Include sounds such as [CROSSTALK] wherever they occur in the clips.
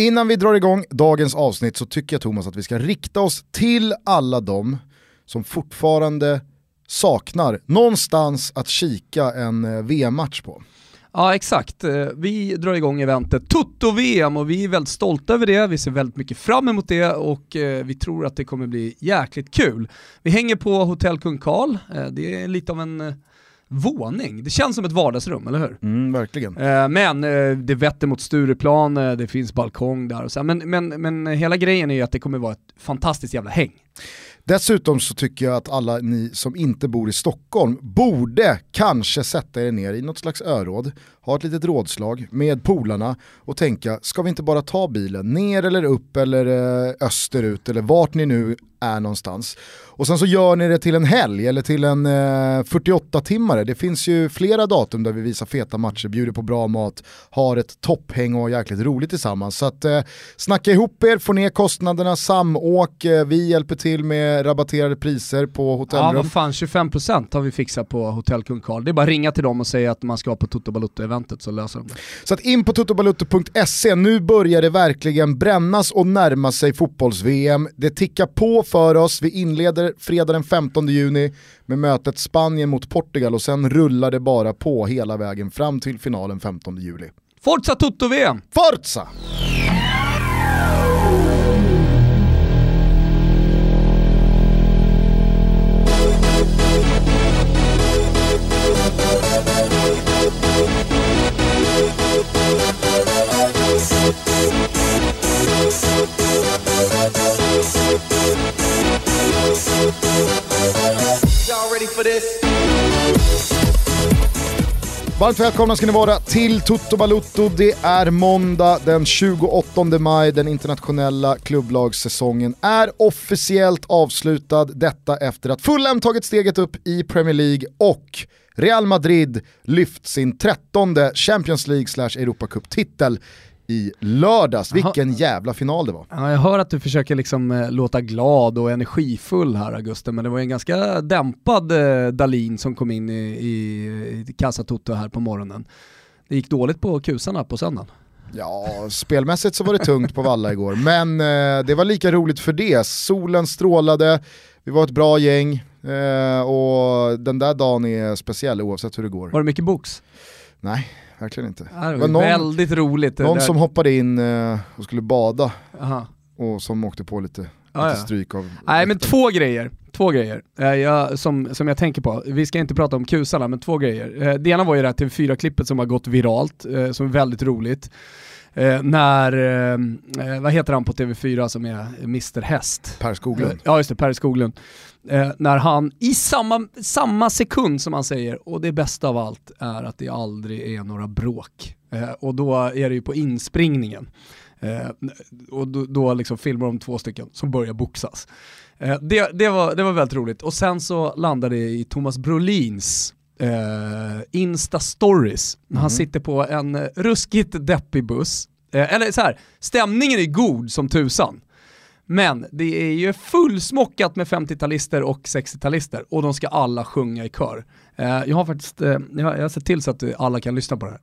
Innan vi drar igång dagens avsnitt så tycker jag Thomas att vi ska rikta oss till alla de som fortfarande saknar någonstans att kika en eh, VM-match på. Ja exakt, eh, vi drar igång eventet Toto-VM och vi är väldigt stolta över det, vi ser väldigt mycket fram emot det och eh, vi tror att det kommer bli jäkligt kul. Vi hänger på Hotell Kung Karl, det är lite av en våning. Det känns som ett vardagsrum, eller hur? Mm, verkligen. Men det vetter mot Stureplan, det finns balkong där och så. Men, men, men hela grejen är ju att det kommer vara ett fantastiskt jävla häng. Dessutom så tycker jag att alla ni som inte bor i Stockholm borde kanske sätta er ner i något slags öråd, ha ett litet rådslag med polarna och tänka, ska vi inte bara ta bilen ner eller upp eller eh, österut eller vart ni nu är någonstans. Och sen så gör ni det till en helg eller till en eh, 48-timmare. Det finns ju flera datum där vi visar feta matcher, bjuder på bra mat, har ett topphäng och har jäkligt roligt tillsammans. Så att eh, snacka ihop er, få ner kostnaderna, samåk, eh, vi hjälper till med rabatterade priser på hotellrum. Ja vad fan, 25% har vi fixat på Hotell Kung Karl. Det är bara att ringa till dem och säga att man ska på Toto Balutto-eventet så löser de det. Så att in på totobalutto.se, nu börjar det verkligen brännas och närma sig fotbolls-VM. Det tickar på för oss, vi inleder fredag den 15 juni med mötet Spanien mot Portugal och sen rullar det bara på hela vägen fram till finalen 15 juli. Forza Toto-VM! Forza! Varmt välkomna ska ni vara till Toto Balutto. Det är måndag den 28 maj, den internationella klubblagssäsongen är officiellt avslutad. Detta efter att Fulham tagit steget upp i Premier League och Real Madrid lyft sin trettonde Champions League slash Europacup-titel i lördags. Vilken jävla final det var. Ja, jag hör att du försöker liksom eh, låta glad och energifull här Augusten, men det var en ganska dämpad eh, Dalin som kom in i, i, i Casa Toto här på morgonen. Det gick dåligt på kusarna på söndagen. Ja, spelmässigt så var det tungt på Valla igår, men eh, det var lika roligt för det. Solen strålade, vi var ett bra gäng eh, och den där dagen är speciell oavsett hur det går. Var det mycket box? Nej, verkligen inte. Det var, någon, väldigt roligt. Någon som hoppade in eh, och skulle bada Aha. och som åkte på lite, ah, lite stryk av... Nej men två grejer. Två grejer eh, jag, som, som jag tänker på. Vi ska inte prata om kusarna, men två grejer. Eh, det ena var ju det här TV4-klippet som har gått viralt, som är väldigt roligt. Eh, när, eh, vad heter han på TV4 som är Mr Häst? Per Skoglund. Eh, ja just det, Per Skoglund. Eh, när han i samma, samma sekund som han säger, och det bästa av allt är att det aldrig är några bråk. Eh, och då är det ju på inspringningen. Eh, och då, då liksom filmar de två stycken som börjar boxas. det, det, var, det var väldigt roligt. Och sen så landade det i Thomas Brolins eh, Insta-stories när mm. han sitter på en ruskigt deppig buss. Eh, eller så här, stämningen är god som tusan. Men det är ju fullsmockat med 50-talister och 60-talister och de ska alla sjunga i kör. Eh, jag har faktiskt, eh, jag har sett till så att alla kan lyssna på det här.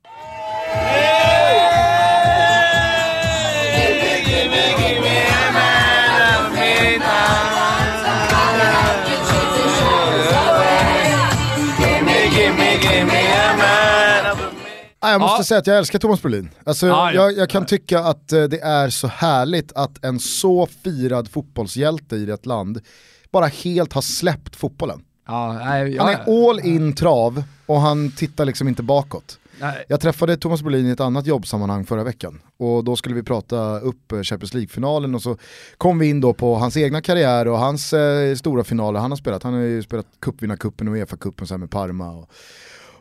Jag måste ja. säga att jag älskar Thomas Brolin. Alltså, ja. jag, jag, kan tycka att eh, det är så härligt att en så firad fotbollshjälte i ett land bara helt har släppt fotbollen. Nej, han är all in trav och han tittar liksom inte bakåt. Nej. Jag träffade Thomas Brolin i ett annat jobbsammanhang förra veckan och då skulle vi prata upp eh, Champions League-finalen och så kom vi in då på hans egna karriär och hans eh, stora finaler han har spelat. Han har ju spelat cupvinnarcupen och Uefa-cupen med Parma. Och,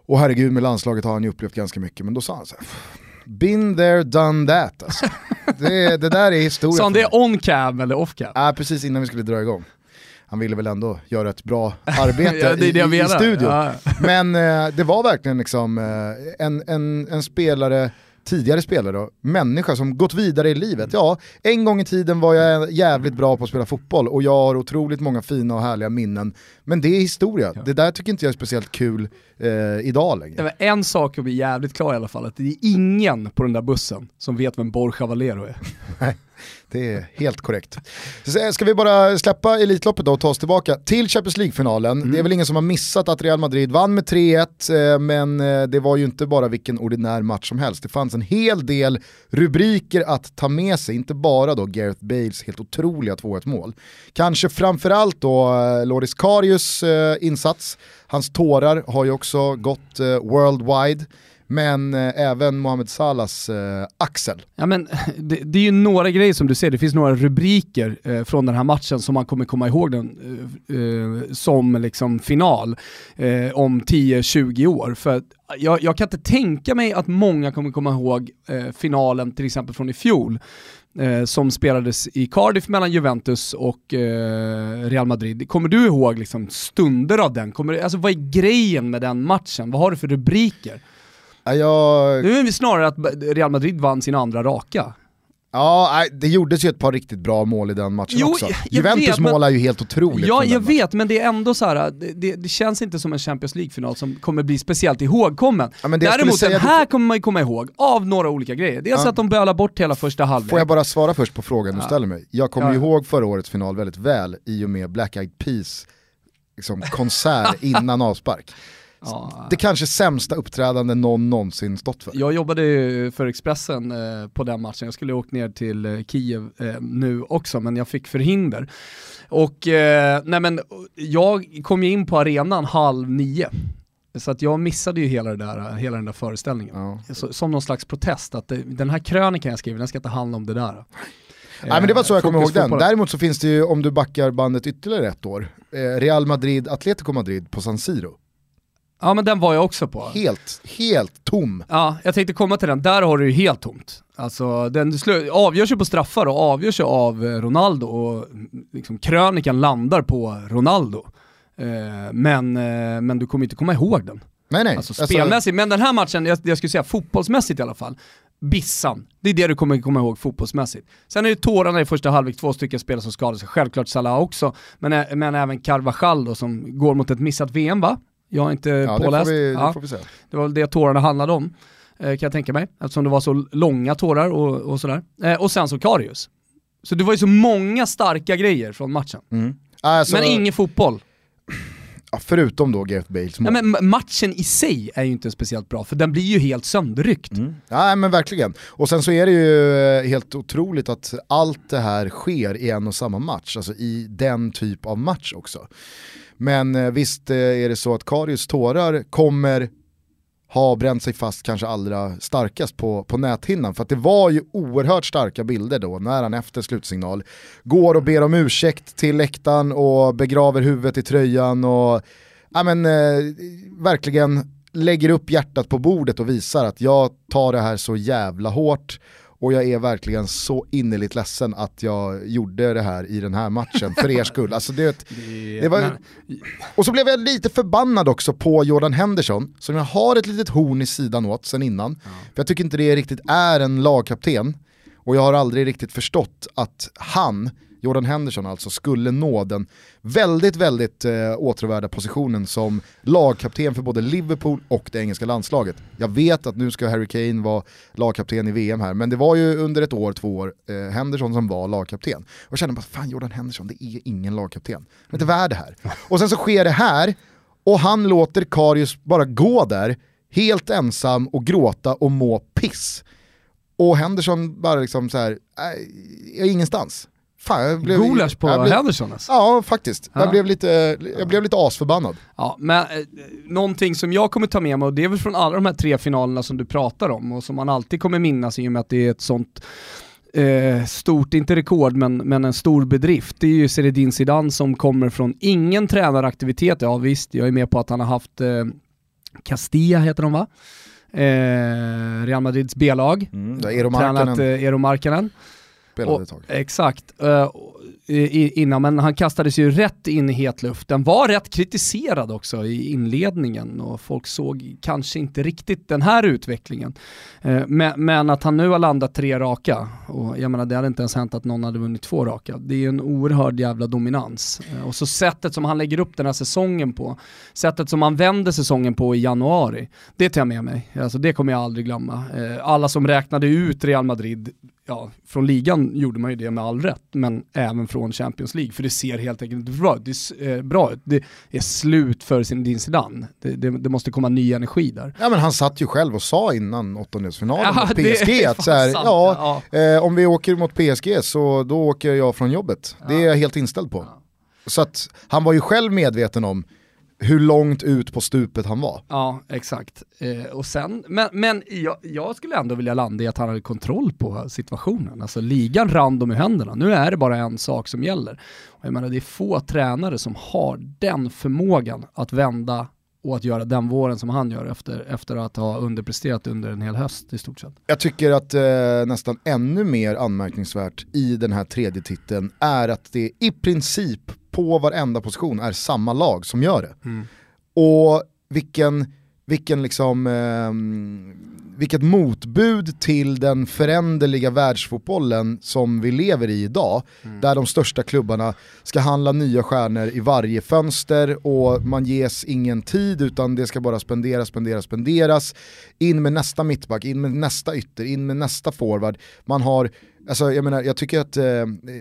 och herregud med landslaget har han ju upplevt ganska mycket, men då sa han så här, been there, done that alltså. [LAUGHS] det, det där är historia. Sa han det on cam eller off cam? Ja, precis innan vi skulle dra igång. Han ville väl ändå göra ett bra arbete [LAUGHS] ja, det det i, i, studion. Ja. Men eh, det var verkligen liksom eh, en, en, en spelare tidigare spelare då, människa som gått vidare i livet. Ja, en gång i tiden var jag jävligt bra på att spela fotboll och jag har otroligt många fina och härliga minnen. Men det är historia, ja. det där tycker inte jag är speciellt kul eh, idag längre. Det var en sak att bli jävligt klar i alla fall, att det är ingen på den där bussen som vet vem Borja Valero är. Det är helt korrekt. Ska vi bara släppa Elitloppet då och ta oss tillbaka till Champions League-finalen. Mm. Det är väl ingen som har missat att Real Madrid vann med 3-1, eh, men eh, det var ju inte bara vilken ordinär match som helst. Det fanns en hel del rubriker att ta med sig, inte bara då Gareth Bales helt otroliga 2-1 mål. Kanske framförallt då eh, Loris Karius insats, hans tårar har ju också gått worldwide men eh, även Mohamed Salahs eh, axel. Ja, men, [LAUGHS] det, det, är ju några grejer som du ser, det finns några rubriker eh, från den här matchen som man kommer komma ihåg den eh, eh som liksom final eh, om 10-20 år. För jag, jag, kan inte tänka mig att många kommer komma ihåg eh, finalen till exempel från i fjol som spelades i Cardiff mellan Juventus och Real Madrid. Kommer du ihåg liksom stunder av den? Kommer, alltså, vad är grejen med den matchen? Vad har du för rubriker? Jag... Nu är det snarare att Real Madrid vann sin andra raka. Ja, det gjordes ju ett par riktigt bra mål i den matchen jo, också. Juventus vet, mål är ju helt otroligt. Ja, jag vet, men det är ändå så här, det, det, känns inte som en Champions League-final som kommer bli speciellt ihågkommen. Ja, Däremot den här du... kommer man ju komma ihåg av några olika grejer. Dels ja. att de bölar bort hela första halvlek. Får jag bara svara först på frågan du ställer mig? Jag kommer ja. ihåg förra årets final väldigt väl i och med Black Eyed Peas liksom, konsert [LAUGHS] innan avspark. Ja. Det kanske sämsta uppträdande någon någonsin stått för. Jag jobbade för Expressen eh, på den matchen, jag skulle åkt ner till eh, Kiev eh, nu också men jag fick förhinder. Och eh, nej men, jag kom ju in på arenan halv nio. Så att jag missade ju hela, där, hela den där föreställningen. Ja. Så, som någon slags protest, att det, den här krönikan jag skriver, den ska inte handla om det där. Nej men det var så jag kommer ihåg den. Däremot så finns det ju, om du backar bandet ytterligare ett år, Real Madrid, Atletico Madrid på San Siro. Ja men den var jag också på. Helt, helt tom. Ja, jag tänkte komma till den. Där har du ju helt tomt. Alltså den avgörs ju på straffar och avgörs ju av eh, Ronaldo och liksom, krönikan landar på Ronaldo. Eh, men, eh, men du kommer inte komma ihåg den. Nej nej. Alltså, alltså- spelmässigt, alltså... men den här matchen, jag, jag skulle säga fotbollsmässigt i alla fall, Bissan. Det är det du kommer komma ihåg fotbollsmässigt. Sen är det tårarna i första halvlek, två stycken spelare som skadar sig, självklart Salah också, men, men även Carvajal då som går mot ett missat VM va? Jag har inte ja, påläst. Det, vi, ja. det, se. det var det tårarna handlade om, eh, kan jag tänka mig. Eftersom det var så långa tårar och, och sådär. Eh, och sen så Karius. Så det var ju så många starka grejer från matchen. Mm. Alltså, men ingen fotboll. Ja, förutom då Gareth Bales mål. Ja, men matchen i sig är ju inte speciellt bra, för den blir ju helt sönderryckt. Mm. Ja men verkligen. Och sen så är det ju eh, helt otroligt att allt det här sker i en och samma match, alltså i den typ av match också. Men eh, visst eh, är det så att Karius tårar kommer ha bränt sig fast kanske allra starkast på, på näthinnan. För att det var ju oerhört starka bilder då när han efter slutsignal går och ber om ursäkt till läktaren och begraver huvudet i tröjan och ja, men, eh, verkligen lägger upp hjärtat på bordet och visar att jag tar det här så jävla hårt och jag är verkligen så innerligt ledsen att jag gjorde det här i den här matchen för er skull. Alltså det, det var, och så blev jag lite förbannad också på Jordan Henderson, som jag har ett litet horn i sidan åt sen innan. Ja. För jag tycker inte det riktigt är en lagkapten, och jag har aldrig riktigt förstått att han Jordan Henderson alltså skulle nå den väldigt, väldigt eh, åtråvärda positionen som lagkapten för både Liverpool och det engelska landslaget. Jag vet att nu ska Harry Kane vara lagkapten i VM här, men det var ju under ett år, två år, eh, Henderson som var lagkapten. Och jag kände bara, fan Jordan Henderson, det är ingen lagkapten. Han är inte värd det här. Och sen så sker det här, och han låter Karius bara gå där, helt ensam och gråta och må piss. Och Henderson bara liksom så här, äh, ingenstans. Fan, jag blev, Gulasch på blev, Henderson alltså. Ja, faktiskt. Ja. Jag, blev lite, jag blev lite asförbannad. Ja, men eh, någonting som jag kommer ta med mig, och det är väl från alla de här tre finalerna som du pratar om, och som man alltid kommer minnas i och med att det är ett sånt eh, stort, inte rekord, men, men en stor bedrift. Det är ju Zinedine Zidane som kommer från ingen tränaraktivitet. Ja visst, jag är med på att han har haft eh, Castilla heter de va? Eh, Real Madrids B-lag. Mm. Tränat eh, Eero Markkanen spelade ett tag. Exakt. Uh, innan, men han kastades ju rätt in i hetluften. Var rätt kritiserad också i inledningen och folk såg kanske inte riktigt den här utvecklingen. Uh, men, men, att han nu har landat tre raka, och jag menar det hade inte ens hänt att någon hade vunnit två raka. Det är ju en oerhörd jävla dominans. Uh, och så sättet som han lägger upp den här säsongen på, sättet som han vänder säsongen på i januari, det tar jag med mig. Alltså det kommer jag aldrig glömma. alla som räknade ut Real Madrid ja, från ligan gjorde man ju det med all rätt, men även från Champions League, för det ser helt enkelt bra, det är, eh, bra ut. Det är slut för sin din Zidane. Det, det, det, måste komma ny energi där. Ja men han satt ju själv och sa innan åttondelsfinalen ja, mot PSG att så här, ja, ja. Eh, om vi åker mot PSG så då åker jag från jobbet. Ja. Det är jag helt inställd på. Så att han var ju själv medveten om hur långt ut på stupet han var. Ja, exakt. Eh, och sen, men men jag, jag, skulle ändå vilja landa i att han hade kontroll på situationen. Alltså ligan rann dem i händerna. Nu är det bara en sak som gäller. Och jag menar, det är få tränare som har den förmågan att vända och att göra den våren som han gör efter, efter att ha underpresterat under en hel höst i stort sett. Jag tycker att eh, nästan ännu mer anmärkningsvärt i den här tredje titeln är att det i princip på varenda position är samma lag som gör det. Mm. Och vilken, vilken liksom, eh, vilket motbud till den föränderliga världsfotbollen som vi lever i idag, mm. där de största klubbarna ska handla nya stjärnor i varje fönster och man ges ingen tid utan det ska bara spenderas, spenderas, spenderas. In med nästa mittback, in med nästa ytter, in med nästa forward. Man har Alltså, jag, menar, jag tycker att eh,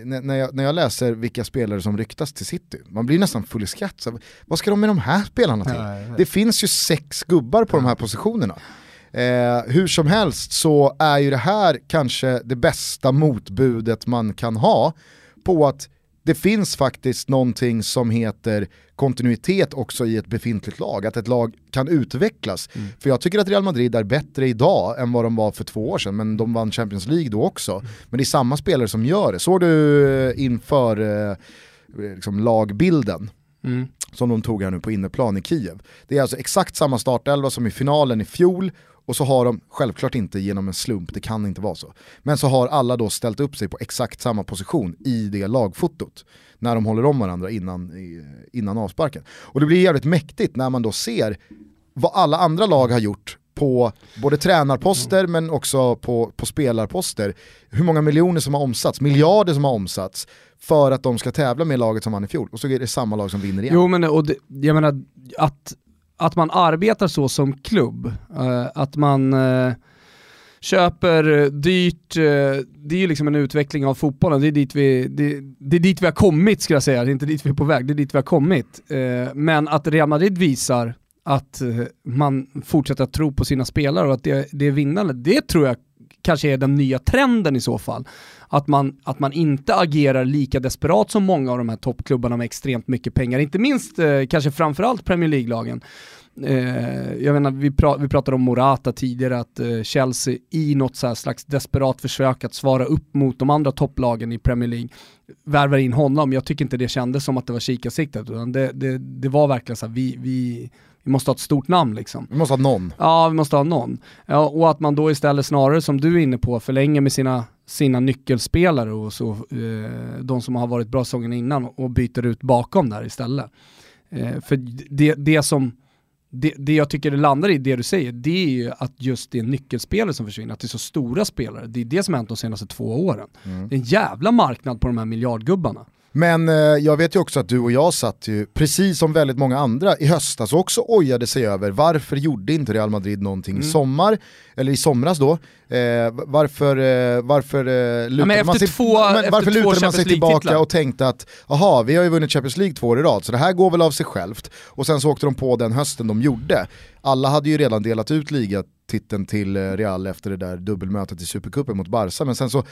när, jag, när jag läser vilka spelare som ryktas till City, man blir nästan full i skratt. Så, vad ska de med de här spelarna till? Ja. Det finns ju sex gubbar på de här positionerna. Eh, hur som helst så är ju det här kanske det bästa motbudet man kan ha på att det finns faktiskt någonting som heter kontinuitet också i ett befintligt lag, att ett lag kan utvecklas. Mm. För jag tycker att Real Madrid är bättre idag än vad de var för två år sedan, men de vann Champions League då också. Mm. Men det är samma spelare som gör det. Såg du eh, inför eh, liksom lagbilden? Mm. som de tog här nu på inneplan i Kiev. Det är alltså exakt samma startelva som i finalen i fjol och så har de, självklart inte genom en slump, det kan inte vara så, men så har alla då ställt upp sig på exakt samma position i det lagfotot när de håller om varandra innan, innan avsparken. Och det blir jävligt mäktigt när man då ser vad alla andra lag har gjort på både tränarposter men också på, på spelarposter. Hur många miljoner som har omsatts, miljarder som har omsatts för att de ska tävla med laget som vann i fjol. Och så är det samma lag som vinner igen. Jo men och det, jag menar att att man arbetar så som klubb, uh, att man uh, köper eh, dyrt, det är ju liksom en utveckling av fotbollen, det är, dit vi, det, det, är dit vi har kommit ska jag säga, det är inte dit vi är på väg, det är dit vi har kommit. men att Real Madrid visar att man fortsätter att tro på sina spelare och att det, det är vinnande, det tror jag kanske är den nya trenden i så fall. Att man, att man inte agerar lika desperat som många av de här toppklubbarna med extremt mycket pengar, inte minst eh, kanske framförallt Premier League-lagen. Eh, jag menar, vi, pra vi pratade om Morata tidigare, att eh, Chelsea i något så slags desperat försök att svara upp mot de andra topplagen i Premier League värvar in honom. Jag tycker inte det kändes som att det var kikarsiktet, utan det, det, det var verkligen så här, vi, vi, vi måste ha ett stort namn liksom. Vi måste ha någon. Ja, vi måste ha någon. Ja, och att man då istället snarare, som du är inne på, förlänger med sina, sina nyckelspelare och så, eh, de som har varit bra säsongen innan och byter ut bakom där istället. Eh, för det, det som det, det jag tycker det landar i, det du säger, det är ju att just det är nyckelspelare som försvinner, att det är så stora spelare. Det är det som har hänt de senaste två åren. Mm. Det är en jävla marknad på de här miljardgubbarna. Men eh, jag vet ju också att du och jag satt ju, precis som väldigt många andra, i höstas också ojade sig över varför gjorde inte Real Madrid någonting mm. i sommar, eller i somras då, eh, varför, eh, varför eh, lutade, ja, man, sig, två, men, varför lutade man sig tillbaka och tänkte att jaha, vi har ju vunnit Champions League två år i rad, så det här går väl av sig självt. Och sen så åkte de på den hösten de gjorde. Alla hade ju redan delat ut liga titeln till eh, Real efter det där dubbelmötet i Supercupen mot Barca. Men sen så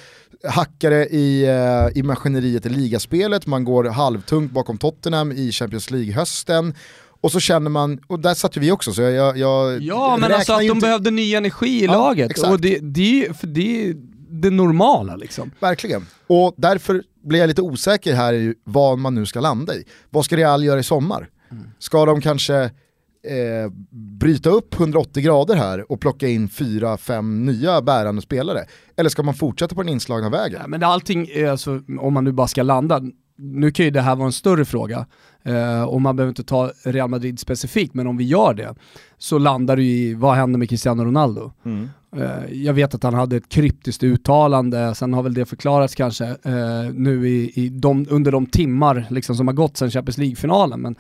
hackar det i, uh, i maskineriet i ligaspelet, man går halvtungt bakom Tottenham i Champions League-hösten. Och så känner man, och där satt ju vi också så jag, jag Ja men alltså att de inte... behövde ny energi i ja, laget. Exakt. Och det, det, för det är det normala liksom. Verkligen. Och därför blir jag lite osäker här i vad man nu ska landa i. Vad ska Real göra i sommar? Mm. Ska de kanske eh, bryta upp 180 grader här och plocka in fyra, fem nya bärande spelare? Eller ska man fortsätta på den inslagna vägen? Ja, men allting, alltså, om man nu bara ska landa, nu kan ju det här vara en större fråga eh, och man behöver inte ta Real Madrid specifikt, men om vi gör det så landar det i vad händer med Cristiano Ronaldo? Mm. Eh, jag vet att han hade ett kryptiskt uttalande, sen har väl det förklarats kanske eh, nu i, i de, under de timmar liksom, som har gått sedan Champions League-finalen. Men,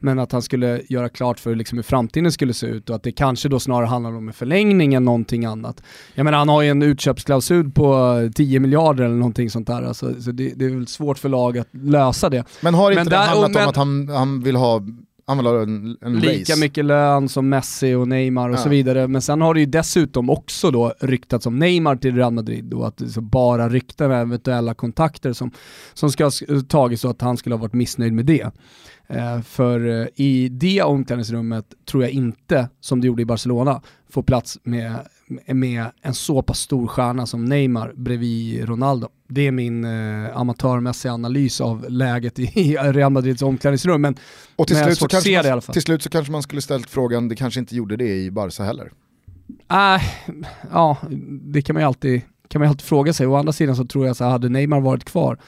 men att han skulle göra klart för liksom, hur framtiden skulle se ut och att det kanske då snarare handlar om en förlängning än någonting annat. Jag menar han har ju en utköpsklausul på 10 miljarder eller någonting sånt där, alltså, så det, det är väl svårt för lag att lösa det. Men har inte Men det där- handlat men- om att han, han vill ha, han vill ha en, en Lika race? mycket lön som Messi och Neymar och Ja. så vidare. Men sen har det ju dessutom också då ryktats om Neymar till Real Madrid och att så bara rykten med eventuella kontakter som, som ska ha tagits och att han skulle ha varit missnöjd med det. Eh, för eh, i det omklädningsrummet tror jag inte, som det gjorde i Barcelona, får plats med, med en så pass stor stjärna som Neymar bredvid Ronaldo. Det är min eh, amatörmässiga analys av läget i Real Madrids omklädningsrum. Men Och till Men slut, så kanske man, till slut så kanske man skulle ställt frågan, det kanske inte gjorde det i Barca heller. Äh, ja, det kan man ju alltid, kan man ju alltid fråga sig. Å andra sidan så tror jag så hade Neymar varit kvar,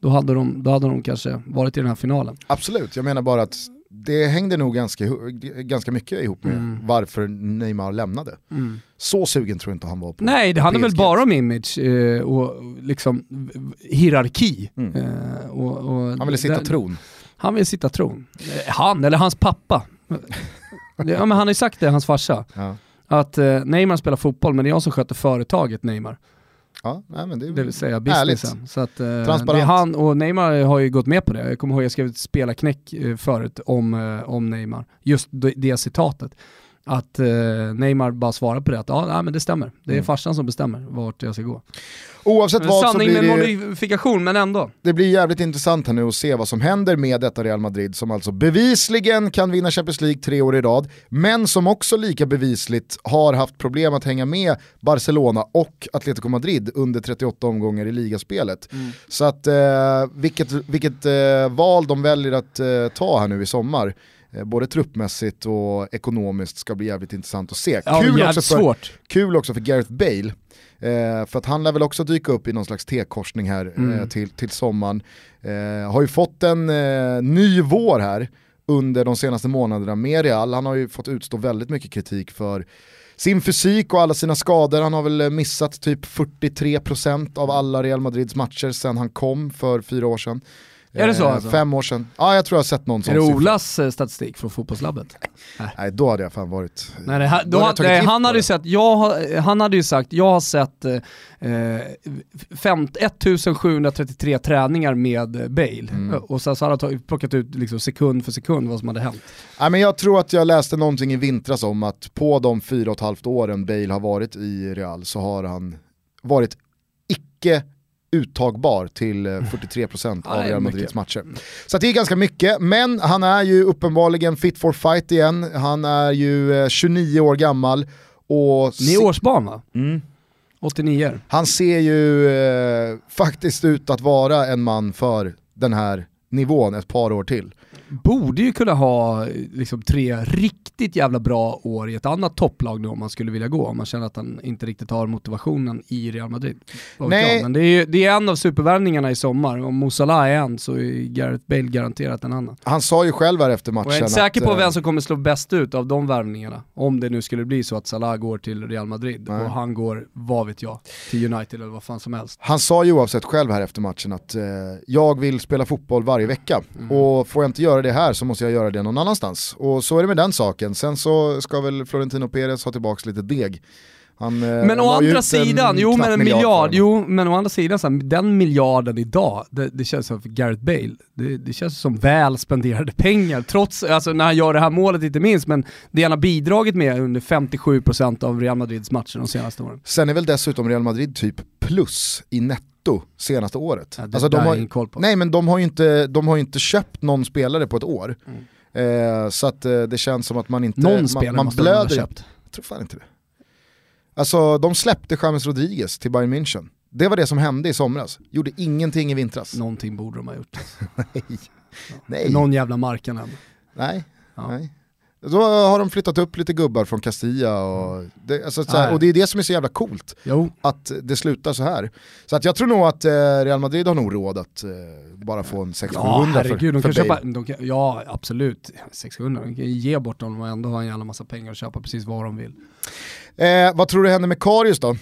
då hade, de, då hade de kanske varit i den här finalen. Absolut, jag menar bara att det hängde nog ganska, ganska mycket ihop med Mm. varför Neymar lämnade. Så sugen tror jag inte han var på Nej, det handlar väl bara om image eh, och liksom hierarki. Mm. Eh, och, och Han ville sitta där- tron. Han vill sitta tron. Eh, Han, eller hans pappa. [LAUGHS] ja, men han har ju sagt det, hans farsa. Ja. Att eh, Neymar spelar fotboll, men det är jag som sköter företaget Neymar. Ja, nej, men det, Det vill säga businessen. Så att, eh, det är han och Neymar har ju gått med på det. Jag kommer ihåg jag skrev ett spelarknäck eh, förut om, eh, om Neymar. Just det, det citatet. Att eh, Neymar bara svarar på det, att ja, nej, men det stämmer. Det är Mm. farsan som bestämmer vart jag ska gå. Oavsett vad så Sanning blir med det, modifikation, men ändå. det blir jävligt intressant här nu att se vad som händer med detta Real Madrid som alltså bevisligen kan vinna Champions League tre år i rad, men som också lika bevisligt har haft problem att hänga med Barcelona och Atletico Madrid under 38 omgångar i ligaspelet. Så att eh, vilket, vilket eh, val de väljer att eh, ta här nu i sommar, både truppmässigt och ekonomiskt ska bli jävligt intressant att se. Ja, Kul också för, svårt. Kul också för Gareth Bale, eh, för att han lär väl också dyka upp i någon slags T-korsning här eh, Mm. till, till sommaren. Eh, har ju fått en eh, ny vår här under de senaste månaderna med Real. Han har ju fått utstå väldigt mycket kritik för sin fysik och alla sina skador. Han har väl eh, missat typ 43% av alla Real Madrids matcher sedan han kom för fyra år sedan. Är det så Eh, alltså? Fem år sedan. Ja, jag tror jag har sett någon sån Är det siffra. Olas eh, statistik från fotbollslabbet? Nej, då hade jag fan varit... Nej, det då då, hade nej, han, hade sett, jag, har- han hade ju sagt, jag har sett eh, eh, fem- 1733 träningar med Bale. Mm. Och sen så hade han tagit- plockat ut liksom sekund för sekund vad som hade hänt. Nej, men jag tror att jag läste någonting i vintras om att på de fyra och ett halvt åren Bale har varit i Real så har han varit icke uttagbar till eh, 43% Ja, av det är Real. Madrids matcher. Så att det är ganska mycket, men han är ju uppenbarligen fit for fight igen. Han är ju eh, 29 år gammal och Ni är årsbarn va? Mm. 89 han ser ju eh, faktiskt ut att vara en man för den här nivån ett par år till. Borde ju kunna ha eh, liksom, tre riktigt jävla bra år i ett annat topplag nu om man skulle vilja gå, om man känner att han inte riktigt har motivationen i Real Madrid. Nej. Men det är, det är en av supervärvningarna i sommar, om Mo Salah är en så är Gareth Bale garanterat en annan. Han sa ju själv här efter matchen Och jag är inte säker på eh, vem som kommer slå bäst ut av de värvningarna. Om det nu skulle bli så att Salah går till Real Madrid Nej. och han går, vad vet jag, till United eller vad fan som helst. Han sa ju oavsett själv här efter matchen att eh, jag vill spela fotboll varje vecka Mm. och får jag inte göra det här så måste jag göra det någon annanstans. Och så är det med den saken. Sen så ska väl Florentino Perez ha tillbaka lite deg. Han, eh, Men å andra sidan, jo men en miljard miljard, jo men å andra sidan, så här, den miljarden idag, det, det känns som för Gareth Bale, det, det känns som väl spenderade pengar, trots, alltså när han gör det här målet inte minst, men det han har bidragit med under 57% av Real Madrids matcher de senaste åren. Sen är väl dessutom Real Madrid typ plus i netto senaste året. Ja, alltså, de har nej men de har ju inte, de har inte köpt någon spelare på ett år. Mm. Eh, så att eh, det känns som att man inte, Någon man, spelare man måste de ha blöder köpt. Jag tror fan inte det. Alltså de släppte James Rodriguez till Bayern München. Det var det som hände i somras. Gjorde ingenting i vintras. Någonting borde de ha gjort. [LAUGHS] Nej. Nej. Någon jävla marknad. Nej. Ja. Nej. Då har de flyttat upp lite gubbar från Castilla och det, alltså, så här, och det är det som är så jävla coolt. Jo, Att det slutar så här. Så att jag tror nog att eh, Real Madrid har nog råd att eh, bara få en 600 ja för, de för köpa, de kan, ja absolut, 600, de kan ge bort dem och ändå ha en jävla massa pengar och köpa precis vad de vill. Eh, vad tror du händer med Karius då?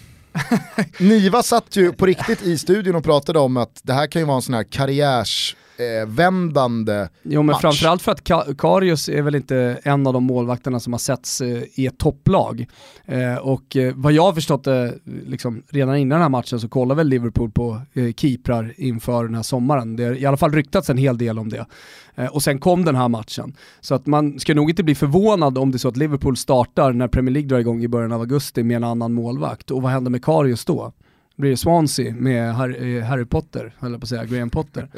[LAUGHS] Niva satt ju på riktigt i studion och pratade om att det här kan ju vara en sån här karriärs eh, vändande Jo men match. framförallt för att Ka- Karius är väl inte en av de målvakterna som har setts eh, i ett topplag. Eh, och eh, vad jag har förstått det, liksom, redan innan den här matchen så kollar väl Liverpool på eh, keeprar inför den här sommaren. Det har i alla fall ryktats en hel del om det. Eh, och sen kom den här matchen. Så att man ska nog inte bli förvånad om det är så att Liverpool startar när Premier League drar igång i början av augusti med en annan målvakt. Och vad händer med Karius då? Blir det Swansea med Harry, eh, Harry Potter, höll jag på att säga, Graham Potter?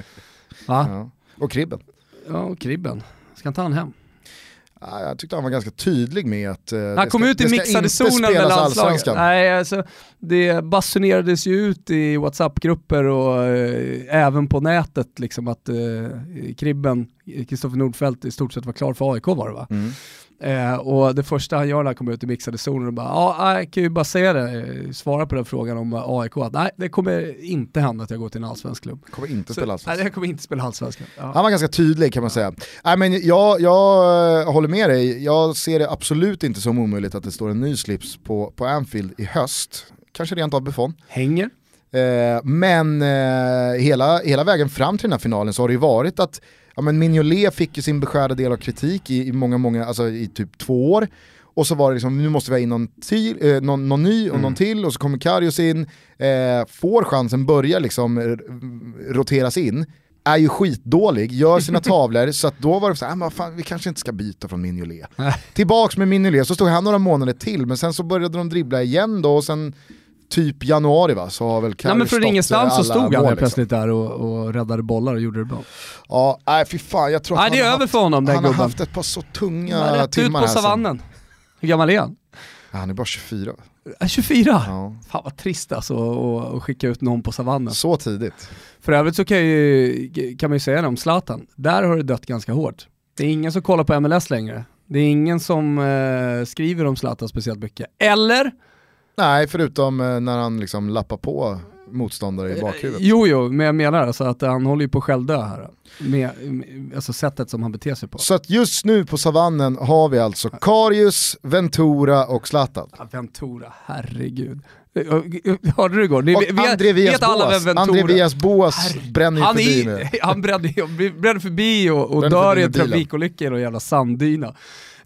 Ja. Och Kribben. Ja, och Kribben. Ska inte han hem? Ja, jag tyckte han var ganska tydlig med att eh, Han det kom ska, ut i mixade zonen med landslaget. Nej, alltså, det basunerades ju ut i WhatsApp-grupper och eh, även på nätet liksom att eh, Kribben, Kristoffer Nordfeldt, i stort sett var klar för AIK var det va? Mm. Eh, och det första han gör när han kommer ut i mixade zonen och bara, ja, jag kan ju bara säga det, eh, svara på den frågan om AIK, att nej, det kommer inte hända att jag går till en allsvensk klubb. Kommer inte spela nej, allsvenskan. jag kommer inte spela allsvenskan. Ja. Han var ganska tydlig kan man säga. Nej, men jag, jag eh, håller med dig, jag ser det absolut inte som omöjligt att det står en ny slips på, på Anfield i höst. Kanske rent av Buffon. Hänger. Eh, men eh, hela, hela vägen fram till den här finalen så har det ju varit att ja, men Mignolet fick ju sin beskärda del av kritik i, i många, många, alltså i typ två år. Och så var det liksom, nu måste vi ha in någon, till, eh, någon, någon ny och Mm. någon till och så kommer Karius in, eh, får chansen, börjar liksom roteras in. Är ju skitdålig, gör sina [LAUGHS] tavlor, så då var det så här, "Ah, fan, vi kanske inte ska byta från Mignolet. Tillbaks med Mignolet, så stod han några månader till, men sen så började de dribbla igen då och sen typ januari va, så har väl Karius Nej men från ingenstans så stod han mål, liksom. plötsligt där och, och räddade bollar och gjorde det bra. Ja, nej fy fan, jag tror att Nej det är han, har över haft, för honom den han har gubben. haft ett par så tunga Han rätt ut timmar på här sen. savannen. Hur gammal är han? Ja, han är bara 24. Äh, 24? Ja. Fan vad trist alltså att skicka ut någon på savannen. Så tidigt. För övrigt så kan, ju, kan man ju säga det om Zlatan, där har det dött ganska hårt. Det är ingen som kollar på MLS längre. Det är ingen som eh, skriver om Zlatan speciellt mycket. Eller? Nej, förutom eh, när han liksom lappar på motståndare i bakhuvudet. Jo, jo, men jag menar alltså att han håller ju på att självdö här. Med, med, alltså sättet som han beter sig på. Så att just nu på savannen har vi alltså Karius, Ventura och Zlatan. Ja, Ventura, herregud. Hörde du igår? Ni, Och vet- André vem Boas, André Villas Boas bränner ju han, förbi nu. [LAUGHS] han brände, brände förbi och, och Brände dör förbi i en trafikolycka i någon jävla sanddyna.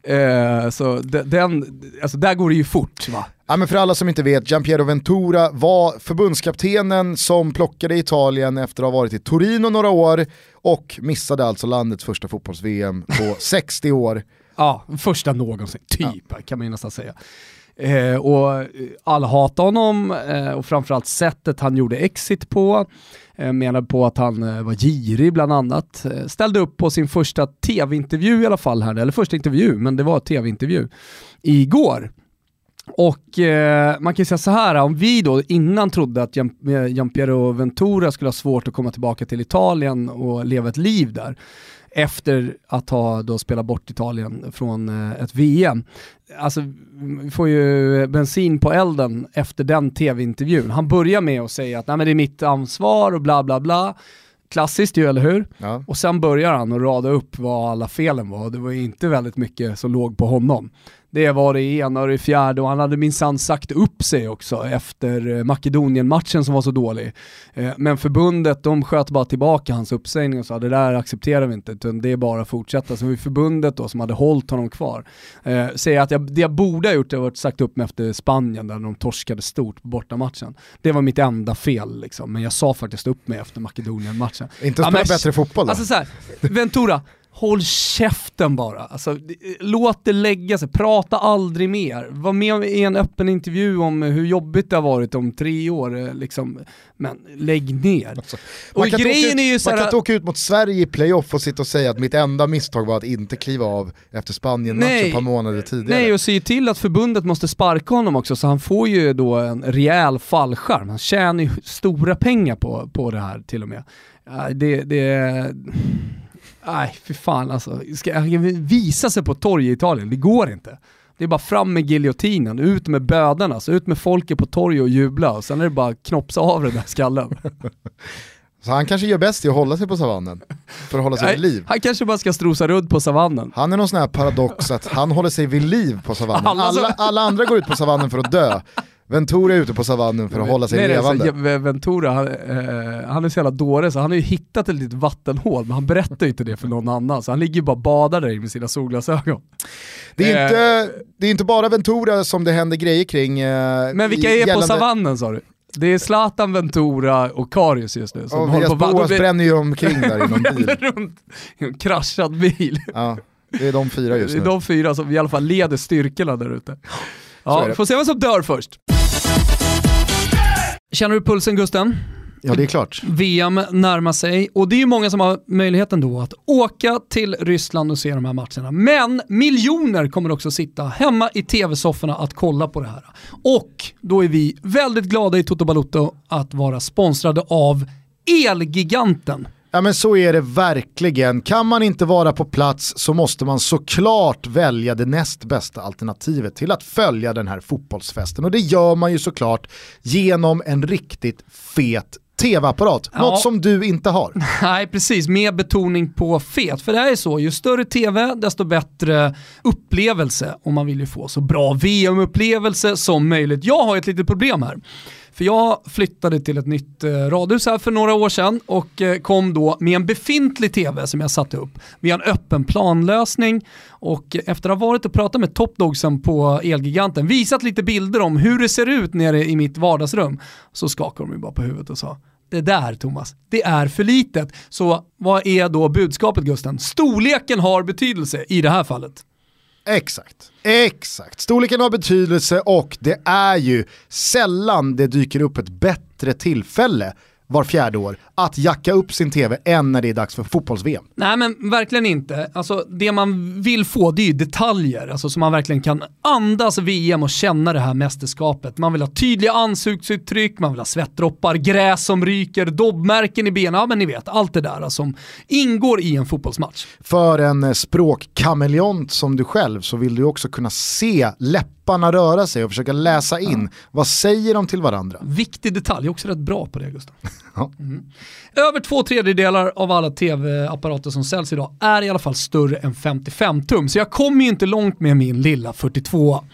Eh, så de- den, alltså där går det ju fort va? Ja, men för alla som inte vet, Giampiero Ventura var förbundskaptenen som plockade Italien efter att ha varit i Torino några år och missade alltså landets första fotbolls-VM på [LAUGHS] 60 år. Ja, första någonsin, typ kan man ju nästan säga. Eh, och eh, alla hatar honom eh, och framförallt sättet han gjorde exit på. Eh, menar på att han eh, var girig bland annat. Eh, ställde upp på sin första tv-intervju i alla fall här, eller första intervju, men det var tv-intervju igår. Och eh, man kan ju säga så här, om vi då innan trodde att eh, Giampiero Ventura skulle ha svårt att komma tillbaka till Italien och leva ett liv där, efter att ha då spelat bort Italien från eh, ett VM. Alltså, vi får ju bensin på elden efter den tv-intervjun. Han börjar med att säga att Nej, men det är mitt ansvar och bla bla bla. Klassiskt ju, eller hur? Ja. Och sen börjar han att rada upp vad alla felen var. Det var ju inte väldigt mycket som låg på honom. Det var det ena och det fjärde och han hade minsann sagt upp sig också efter eh, Makedonien-matchen som var så dålig. Eh, Men förbundet de sköt bara tillbaka hans uppsägning och sa det där accepterar vi inte utan det är bara att fortsätta. Så det var förbundet då som hade hållit honom kvar. Eh, säger att jag, det jag borde ha gjort det var att sagt upp mig efter Spanien där de torskade stort på bortamatchen. Det var mitt enda fel liksom, men jag sa faktiskt upp mig efter Makedonien-matchen. Inte Ja, spela men- bättre fotboll då? Alltså såhär, Ventura, håll käften bara. Alltså, låt det lägga sig, prata aldrig mer. Var med i en öppen intervju om hur jobbigt det har varit om tre år, eh, liksom. men lägg ner. Alltså, man kan grejen ut, är ju Man såhär, kan inte åka ut mot Sverige i playoff och sitta och säga att mitt enda misstag var att inte kliva av efter Spanien-matchen ett par månader tidigare. Nej, och se till att förbundet måste sparka honom också, så han får ju då en rejäl fallskärm. Han tjänar ju stora pengar på, på det här till och med. Det, det, nej, för fan alltså. Ska han visa sig på ett torg i Italien? Det går inte. Det är bara fram med giljotinen, ut med bödarna, så ut med folket på torg och jubla och sen är det bara knopsa av den där skallen. [LAUGHS] Så han kanske gör bäst i att hålla sig på savannen, för att hålla sig vid liv. Han kanske bara ska strosa runt på savannen. Han är någon sån här paradox att han håller sig vid liv på savannen. Alla, alla andra går ut på savannen för att dö. Ventura är ute på savannen för att hålla sig Nej, levande. Så, Ventura, han, eh, han är så jävla dåre så han har ju hittat ett litet vattenhål men han berättar ju inte det för någon annan så han ligger ju bara och badar där med sina solglasögon. Det är, inte, det är inte bara Ventura som det händer grejer kring. Eh, men vilka är gällande... på savannen sa du? Det är Zlatan, Ventura och Karius just nu. Som och håller på Boas blir... bränner ju omkring där i [LAUGHS] någon bil. runt i en kraschad bil. Ja, det är de fyra just nu. Det är de fyra som i alla fall leder styrkorna där ute. Ja, får se vem som dör först. Känner du pulsen Gusten? Ja det är klart. VM närmar sig och det är ju många som har möjligheten då att åka till Ryssland och se de här matcherna. Men miljoner kommer också sitta hemma i tv-sofforna att kolla på det här. Och då är vi väldigt glada i Toto Balotto att vara sponsrade av Elgiganten. Ja men så är det verkligen. Kan man inte vara på plats så måste man såklart välja det näst bästa alternativet till att följa den här fotbollsfesten. Och det gör man ju såklart genom en riktigt fet tv-apparat, ja. något som du inte har. [LAUGHS] Nej, precis. Med betoning på fet. För det är så, ju större tv, desto bättre upplevelse. Och man vill ju få så bra VM-upplevelse som möjligt. Jag har ett litet problem här. För jag flyttade till ett nytt eh, radhus här för några år sedan och eh, kom då med en befintlig tv som jag satte upp via en öppen planlösning och efter att ha varit och pratat med Topdogsen på Elgiganten, visat lite bilder om hur det ser ut nere i mitt vardagsrum, så skakade de ju bara på huvudet och sa det där Thomas, det är för litet. Så vad är då budskapet Gusten? Storleken har betydelse i det här fallet. Exakt. Exakt. Storleken har betydelse och det är ju sällan det dyker upp ett bättre tillfälle var fjärde år att jacka upp sin tv än när det är dags för fotbolls-VM. Nej men verkligen inte. Alltså, det man vill få det är ju detaljer, alltså, så man verkligen kan andas VM och känna det här mästerskapet. Man vill ha tydliga ansiktsuttryck, man vill ha svettdroppar, gräs som ryker, dobbmärken i benen, ja men ni vet, allt det där alltså, som ingår i en fotbollsmatch. För en språkkameleont som du själv så vill du också kunna se läpparna röra sig och försöka läsa in. Ja. Vad säger de till varandra? Viktig detalj, jag är också rätt bra på det Gustav. [LAUGHS] Ja. Mm. Över två tredjedelar av alla tv-apparater som säljs idag är i alla fall större än 55 tum, så jag kommer ju inte långt med min lilla 42.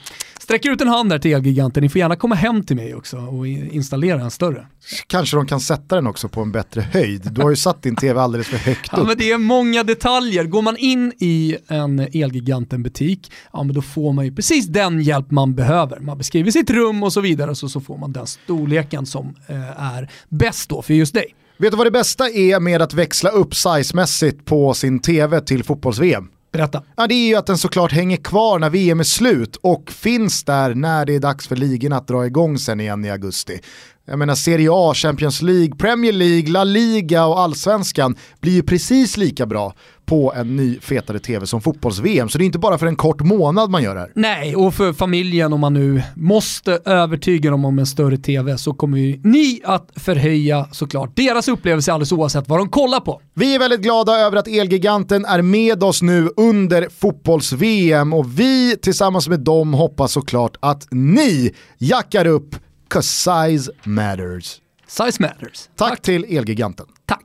Sträcker ut en hand där till Elgiganten, ni får gärna komma hem till mig också och installera en större. Kanske de kan sätta den också på en bättre höjd. Du har ju satt din tv alldeles för högt upp. Ja, men det är många detaljer. Går man in i en Elgiganten-butik, ja men då får man ju precis den hjälp man behöver. Man beskriver sitt rum och så vidare, så, så får man den storleken som eh, är bäst då för just dig. Vet du vad det bästa är med att växla upp sizemässigt på sin tv till fotbolls-VM? Berätta. Ja, det är ju att den såklart hänger kvar när VM är slut och finns där när det är dags för ligorna att dra igång sen igen i augusti. Jag menar Serie A, Champions League, Premier League, La Liga och Allsvenskan blir ju precis lika bra på en ny fetare tv som fotbolls-VM. Så det är inte bara för en kort månad man gör det här. Nej, och för familjen om man nu måste övertyga dem om en större tv så kommer ju ni att förhöja såklart deras upplevelse alldeles oavsett vad de kollar på. Vi är väldigt glada över att Elgiganten är med oss nu under fotbolls-VM och vi tillsammans med dem hoppas såklart att ni jackar upp 'cause size matters. Size matters. Tack, Tack. till Elgiganten. Tack.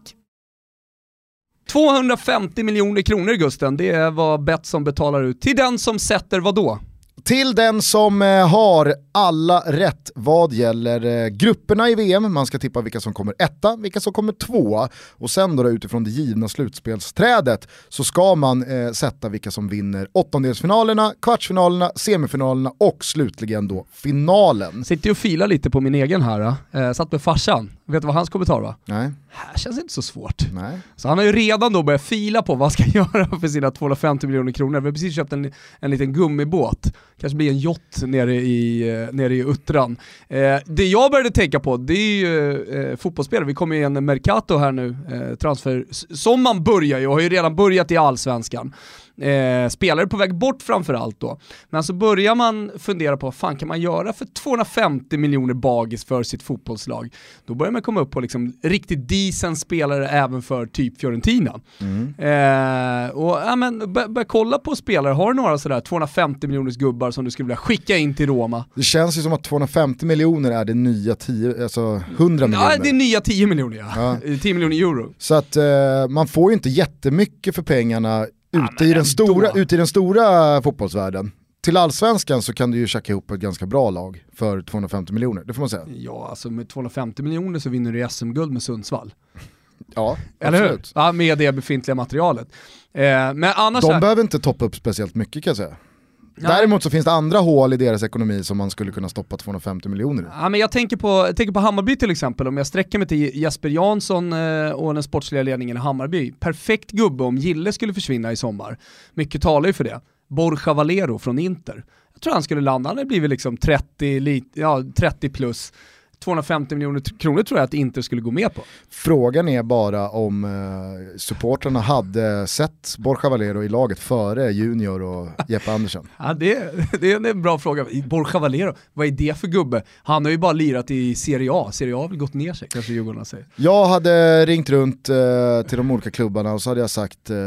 250 miljoner kronor Gusten, det är vad Betsson betalar ut till den som sätter vad då? Till den som eh, har alla rätt vad gäller eh, grupperna i VM, man ska tippa vilka som kommer etta, vilka som kommer tvåa och sen då utifrån det givna slutspelsträdet så ska man eh, sätta vilka som vinner åttondelsfinalerna, kvartsfinalerna, semifinalerna och slutligen då finalen. Sitter och filar lite på min egen här, eh, satt med farsan, vet du vad hans kommentar var? Nej. Här känns inte så svårt. Nej. Så han har ju redan då börjat fila på vad han ska [LAUGHS] göra för sina 250 miljoner kronor. Vi har precis köpt en, en liten gummibåt kanske blir en yacht nere i, eh, nere i Uttran. Eh, det jag började tänka på, det är ju eh, fotbollsspelare. Vi kommer i en Mercato här nu, eh, transfer, som man börjar ju, och har ju redan börjat i Allsvenskan eh, spelare på väg bort framförallt då. Men så börjar man fundera på vad fan kan man göra för 250 miljoner bagis för sitt fotbollslag? Då börjar med komma upp på liksom riktigt decent spelare även för typ Fiorentina. Mm. Eh, och ja, men bör kolla på spelare, har du några sådär 250 miljoners gubbar som du skulle vilja skicka in till Roma? Det känns ju som att 250 miljoner är det nya 10, alltså 100 miljoner. Ja, det är nya 10 miljoner ja. ja. [LAUGHS] 10 miljoner euro. Så att eh, man får ju inte jättemycket för pengarna ute, i den stora, ute i den stora fotbollsvärlden till allsvenskan så kan du ju tjacka ihop ett ganska bra lag för 250 miljoner, det får man säga. Ja, alltså med 250 miljoner så vinner du SM-guld med Sundsvall. Ja, [LAUGHS] Eller absolut. hur? Ja, med det befintliga materialet. Eh, men annars De här... behöver inte toppa upp speciellt mycket kan jag säga. Nej. Däremot så finns det andra hål i deras ekonomi som man skulle kunna stoppa 250 miljoner i. Ja, men jag, tänker på, jag tänker på Hammarby till exempel, om jag sträcker mig till Jesper Jansson eh, och den sportsliga ledningen i Hammarby. Perfekt gubbe om Gille skulle försvinna i sommar. Mycket talar ju för det. Borja Valero från Inter. Jag tror han skulle landa, han hade blivit liksom 30, ja, 30 plus. 250 miljoner kronor tror jag att Inter skulle gå med på. Frågan är bara om eh, supportrarna hade sett Borja Valero i laget före Junior och Jeppe Andersen. [LAUGHS] ja, det, det är en bra fråga. Borja Valero, vad är det för gubbe? Han har ju bara lirat i Serie A, Serie A har väl gått ner sig kanske Djurgården säger. Jag hade ringt runt eh, till de olika klubbarna och så hade jag sagt, eh,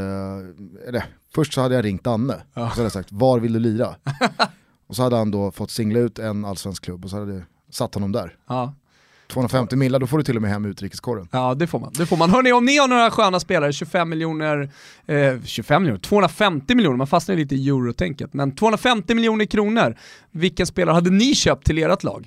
eller Först så hade jag ringt Danne ja. och så hade jag sagt var vill du lira? [LAUGHS] och så hade han då fått singla ut en allsvensk klubb och så hade satt honom där. Ja. 250 millar, då får du till och med hem utrikeskorren. Ja det får man. Det får man. Hörni, om ni har några sköna spelare, 25 miljoner, eh, 25 miljoner, 250 miljoner, man fastnar lite i eurotänket, men 250 miljoner kronor, vilken spelare hade ni köpt till ert lag?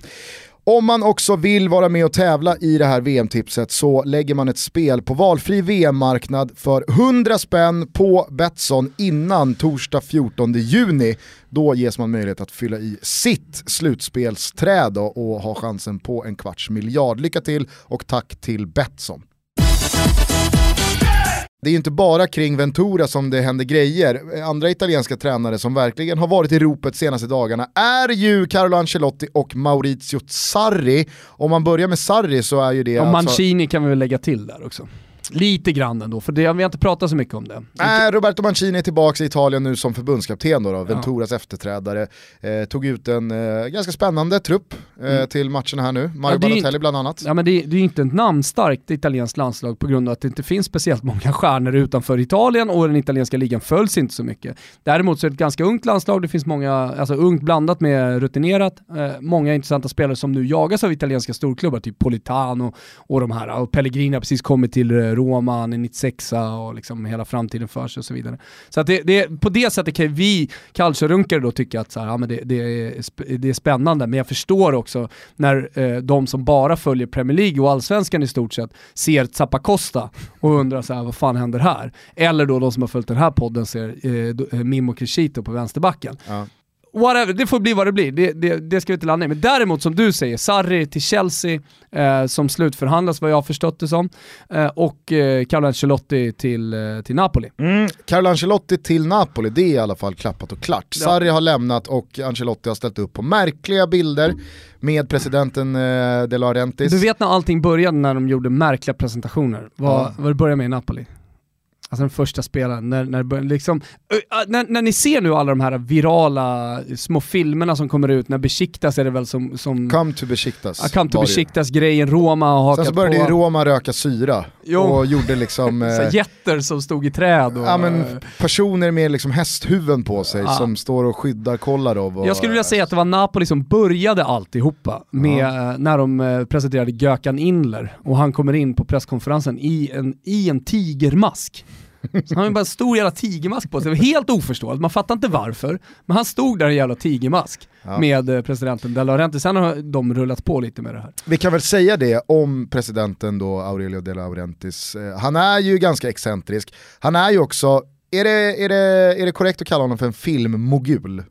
Om man också vill vara med och tävla i det här VM-tipset så lägger man ett spel på valfri VM-marknad för 100 spänn på Betsson innan torsdag 14 juni. Då ges man möjlighet att fylla i sitt slutspelsträd och ha chansen på en kvarts miljard. Lycka till och tack till Betsson. Det är ju inte bara kring Ventura som det händer grejer. Andra italienska tränare som verkligen har varit i ropet senaste dagarna är ju Carlo Ancelotti och Maurizio Sarri. Om man börjar med Sarri så är ju det... Och alltså... Mancini kan vi väl lägga till där också. Lite grann ändå, för det, vi har inte pratat så mycket om det. Nej, Roberto Mancini är tillbaka i Italien nu som förbundskapten då, då Venturas ja. efterträdare. Eh, tog ut en eh, ganska spännande trupp eh, mm. till matcherna här nu, Mario ja, Balotelli inte, bland annat. Ja men det, det är inte ett namnstarkt italienskt landslag på grund av att det inte finns speciellt många stjärnor utanför Italien och den italienska ligan följs inte så mycket. Däremot så är det ett ganska ungt landslag, det finns många, alltså ungt blandat med rutinerat, eh, många intressanta spelare som nu jagas av italienska storklubbar, typ Politano och de här, och Pellegrini har precis kommit till eh, Roma, han är 96 och liksom hela framtiden för sig och så vidare. Så att det, det, på det sättet kan vi calciorunkare då tycka att så här, ja, men det, det, är, det är spännande, men jag förstår också när eh, de som bara följer Premier League och allsvenskan i stort sett ser Zappacosta och undrar så här, vad fan händer här? Eller då de som har följt den här podden ser eh, eh Mimmo Crescito på vänsterbacken. Ja whatever, det får bli vad det blir, det, det, det ska vi inte landa i. Men däremot som du säger, Sarri till Chelsea eh, som slutförhandlas vad jag har förstått det som, eh, och eh, Carlo Ancelotti till, eh, till Napoli. Mm, Carlo Ancelotti till Napoli, det är i alla fall klappat och klart. Ja. Sarri har lämnat och Ancelotti har ställt upp på märkliga bilder med presidenten eh, De Laurentiis. Du vet när allting började när de gjorde märkliga presentationer, vad, ja. vad det började med i Napoli? Alltså den första spelaren, när, när, liksom, när, när ni ser nu alla de här virala små filmerna som kommer ut, när Besiktas är det väl som... som come to Besiktas. Ja, come to Besiktas-grejen, Roma har hakat Sen så började på. ju Roma röka syra jo. och gjorde liksom... [LAUGHS] eh, jätter som stod i träd och... Ja men personer med liksom hästhuvuden på sig ja. som står och skyddar Kolarov. Och, Jag skulle vilja säga att det var Napoli som började alltihopa med, ja. när de eh, presenterade Gökan Inler och han kommer in på presskonferensen i en, i en tigermask. Så han har bara en stor jävla tigermask på sig, helt oförståeligt, man fattar inte varför. Men han stod där i en jävla tigermask ja. med eh, presidenten De Laurentiis, sen har de rullat på lite med det här. Vi kan väl säga det om presidenten då, Aurelio De Laurentiis, eh, han är ju ganska excentrisk, han är ju också, är det, är det, är det korrekt att kalla honom för en filmmogul?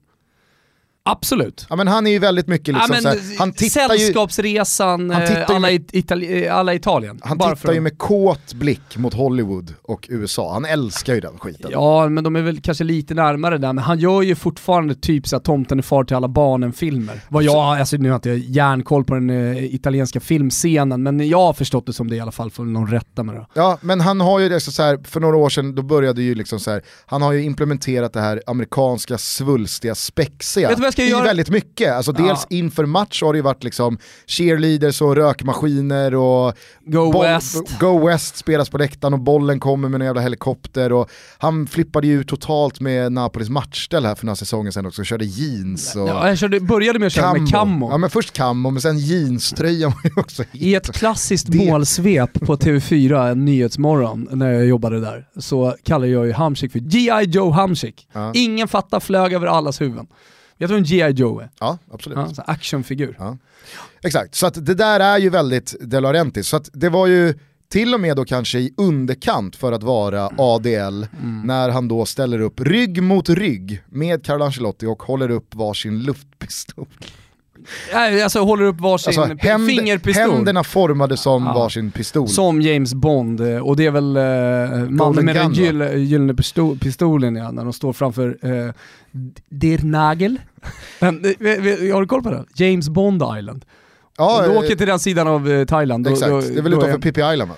Absolut. Ja, men han är ju väldigt mycket liksom ja, såhär, han tittar Sällskapsresan, han tittar alla, Itali eh, alla Italien. Han tittar för... ju med kåt blick mot Hollywood och USA, han älskar ju den skiten. Ja, men de är väl kanske lite närmare där, men han gör ju fortfarande typ såhär Tomten är far till alla barnen-filmer. Vad jag, alltså nu har jag inte järnkoll på den uh, italienska filmscenen, men jag har förstått det som det i alla fall, får någon rätta med det. Ja, men han har ju det så här, för några år sedan, då började ju liksom så här, han har ju implementerat det här amerikanska svulstiga, spexiga ska i göra... väldigt mycket. Alltså dels inför match har det ju varit liksom cheerleaders och rökmaskiner och Go boll- West. Go West spelas på läktaren och bollen kommer med en jävla helikopter och han flippade ju totalt med Napolis matchställ här för några säsonger sedan också, körde jeans och Ja, jag körde, började med att köra med camo. Ja men först camo, men sen jeanströjan var ju också I ett klassiskt Det- målsvep på TV4, en nyhetsmorgon, när jag jobbade där, så kallade jag ju Hamsik för G.I. Joe Hamsik. Ja. Ingen fattar flög över allas huvuden. Vet du vad en G.I. Joe är? Ja, absolut. Ja, actionfigur. Ja. Exakt, så att det där är ju väldigt De Laurentiis. Så att det var ju till och med då kanske i underkant för att vara ADL när han då ställer upp rygg mot rygg med Carlo Ancelotti och håller upp varsin luftpistol. Nej, Alltså håller upp varsin Alltså händ, fingerpistol. händerna formade som Ja. varsin pistol. Som James Bond, eh, och det är väl eh, mannen med den gyll- gyllene pisto- pistolen ja, när de står framför eh, Der Nagel. [LAUGHS] Men, eh, har du koll på den? James Bond Island. ja, Om du eh, åker till den sidan av Thailand. Då, exakt, då, det är väl då utanför Pippi Island va?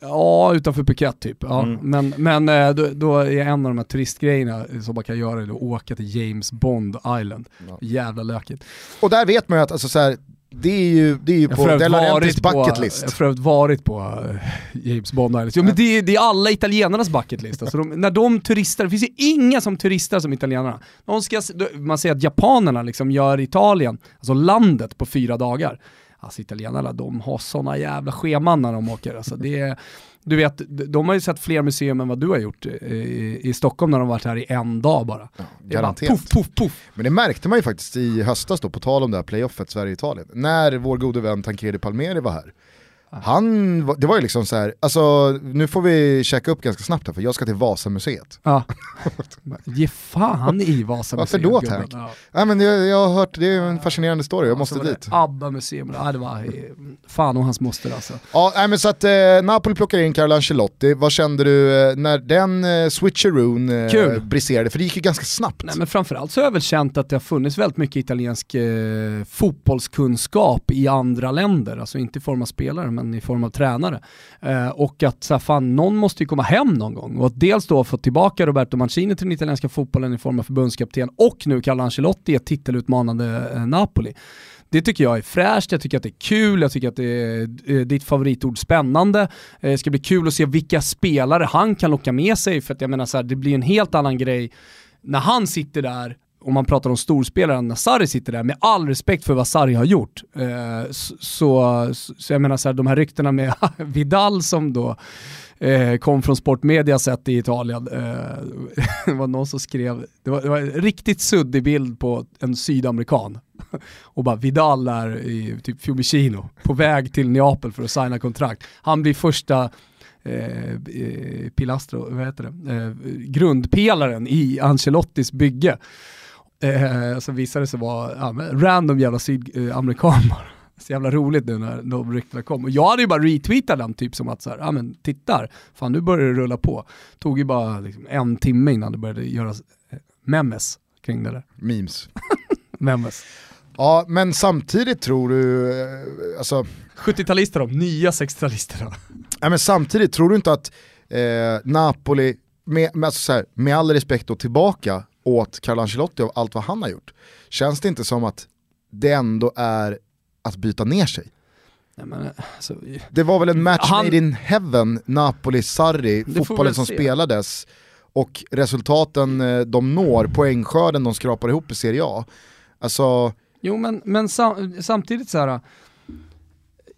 Ja, utanför Phuket typ. Ja. Mm. Men, men eh, då, då är en av de här turistgrejerna som man kan göra är att åka till James Bond Island. Ja. Jävla lökigt. Och där vet man ju att alltså, så här, det är ju, det är ju Jag på har för De övrigt Laurentiis varit på, bucket jag list. har för övrigt varit på eh, James Bond Island. Jo, men det, är- det är alla italienarnas bucket list. Alltså de, när de turistar, det finns ju inga som turistar som italienarna. De ska, man säger att japanerna liksom gör Italien, alltså landet, på fyra dagar. Alltså italienarna, de har sådana jävla scheman när de åker. Alltså det är, du vet, de har ju sett fler museum än vad du har gjort i, i Stockholm när de varit här i en dag bara. Det är bara Garanterat. Puff, puff, puff. Men det märkte man ju faktiskt i höstas då, på tal om det här playoffet Sverige-Italien, när vår gode vän Tancredi Palmeri var här. Han, det var ju liksom så här, alltså nu får vi checka upp ganska snabbt här för jag ska till Vasamuseet. Ja. [LAUGHS] Ge fan i Vasamuseet. Varför då. Tank? Ja. Ja, men jag, jag har hört, det är en fascinerande story, jag måste Så var det dit. ABBA-museum, ja, det var fan och hans moster alltså. Ja, nej, men så att eh, Napoli plockar in Carlo Ancelotti, vad kände du eh, när den eh, switcheroon eh, Kul. briserade? För det gick ju ganska snabbt. Nej men framförallt så har jag väl känt att det har funnits väldigt mycket italiensk eh, fotbollskunskap i andra länder, alltså inte i form av spelare men i form av tränare. Eh, och att så här, fan, någon måste ju komma hem någon gång och att dels då få tillbaka Roberto Mancini till den italienska fotbollen i form av förbundskapten och nu Carlo Ancelotti i ett titelutmanande eh, Napoli. Det tycker jag är fräscht, jag tycker att det är kul, jag tycker att det är eh, ditt favoritord spännande. Eh, det ska bli kul att se vilka spelare han kan locka med sig för att jag menar så här, det blir en helt annan grej när han sitter där, om man pratar om storspelaren, när Sarri sitter där, med all respekt för vad Sarri har gjort, eh, så, så, jag menar så här, de här ryktena med [LAUGHS] Vidal som då eh, kom från Sportmedia sett i Italien. Eh, [LAUGHS] det var någon som skrev, det var, det var en riktigt suddig bild på en sydamerikan. [LAUGHS] Och bara Vidal är i typ Fiumicino, på väg till Neapel för att signa kontrakt. Han blir första eh, eh pilastro, vad heter det, eh, grundpelaren i Ancelottis bygge. Eh, så visade det sig vara ja, random jävla sydamerikan bara. [LAUGHS] Så jävla roligt nu när de ryktena kom. Och jag hade ju bara retweetat den typ som att så här, ja men tittar, fan nu börjar det rulla på. Tog ju bara liksom en timme innan det började göras eh, memes kring det där. Memes. [LAUGHS] Memes. Ja, men samtidigt tror du, eh, alltså, 70-talister de, nya 60-talister då. [LAUGHS] ja, men samtidigt tror du inte att eh, Napoli, med, med, alltså så här, med all respekt då tillbaka åt Carlo Ancelotti och allt vad han har gjort, känns det inte som att det ändå är att byta ner sig? Nej, men, alltså, Det var väl en match Han- made in heaven, Napoli-Sarri, fotbollen som se. spelades och resultaten eh, de når, poängskörden de skrapar ihop i Serie A. Alltså, Jo men, men sam, samtidigt så här.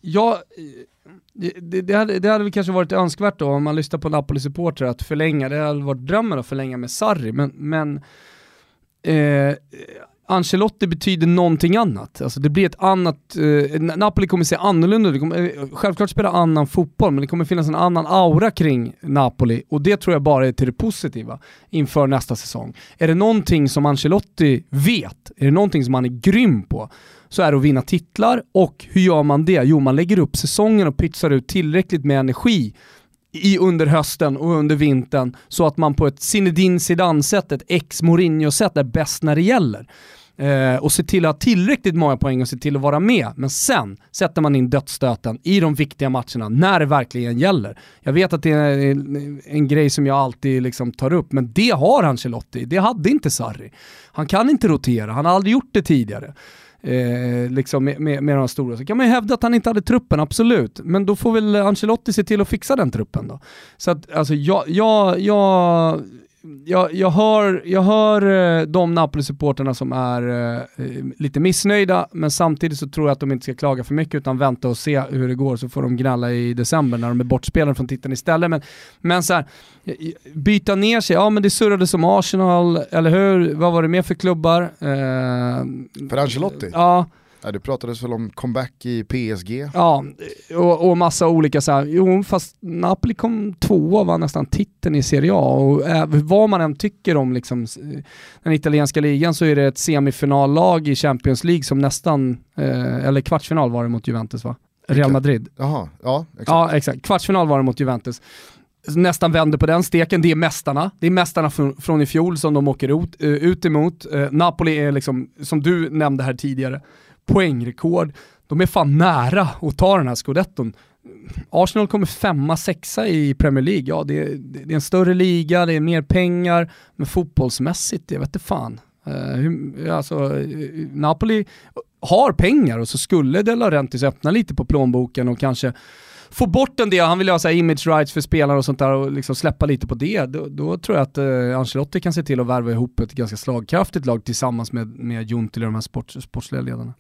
Ja, det, det, det, hade, det hade väl kanske varit önskvärt då om man lyssnar på Napoli-supportrar att förlänga, det hade varit drömmen att förlänga med Sarri, men, men eh, Ancelotti betyder någonting annat. Alltså det blir ett annat, eh, Napoli kommer se annorlunda ut, eh, självklart spela annan fotboll, men det kommer finnas en annan aura kring Napoli och det tror jag bara är till det positiva inför nästa säsong. Är det någonting som Ancelotti vet, är det någonting som han är grym på, så är det att vinna titlar och hur gör man det? Jo, man lägger upp säsongen och pytsar ut tillräckligt med energi i under hösten och under vintern så att man på ett Zinedine Zidane-sätt, ett ex Mourinho-sätt är bäst när det gäller. eh, och se till att ha tillräckligt många poäng och se till att vara med. Men sen sätter man in dödsstöten i de viktiga matcherna när det verkligen gäller. Jag vet att det är en, en grej som jag alltid liksom tar upp, men det har Ancelotti. Det hade inte Sarri. Han kan inte rotera, han har aldrig gjort det tidigare. Eh, liksom med, med, med de stora. Så kan man ju hävda att han inte hade truppen, absolut. Men då får väl Ancelotti se till att fixa den truppen då. Så att alltså jag, jag, jag jag, jag, hör, jag hör eh, de Napoli-supporterna som är eh, lite missnöjda, men samtidigt så tror jag att de inte ska klaga för mycket utan vänta och se hur det går så får de gnalla i december när de är bortspelade från titeln istället. Men, men så här, byta ner sig, ja men det surrade som Arsenal, eller hur? Vad var det mer för klubbar? Eh, för Ancelotti? Ja. Ja, det pratades väl om comeback i PSG? Ja, och, och massa olika så här, jo fast Napoli kom tvåa, var nästan titeln i Serie A och äh, vad man än tycker om liksom, den italienska ligan så är det ett semifinallag i Champions League som nästan, eh, eller kvartsfinal var det mot Juventus va? Real Madrid. Jaha, ja exakt. Ja exakt, kvartsfinal var det mot Juventus nästan vänder på den steken. Det är mästarna. Det är mästarna från, från i fjol som de åker ut, uh, ut emot. Uh, Napoli är liksom, som du nämnde här tidigare, poängrekord. De är fan nära att ta den här scudetton. Arsenal kommer femma, sexa i Premier League. Ja, det är, det är en större liga, det är mer pengar, men fotbollsmässigt, jag vet inte fan. Uh, alltså, eh, Napoli har pengar och så skulle De Laurentiis öppna lite på plånboken och kanske få bort en del, han vill ha så image rights för spelare och sånt där och liksom släppa lite på det, då, då tror jag att uh, Ancelotti kan se till att värva ihop ett ganska slagkraftigt lag tillsammans med, med Juntil och de här sport, sportsliga ledarna.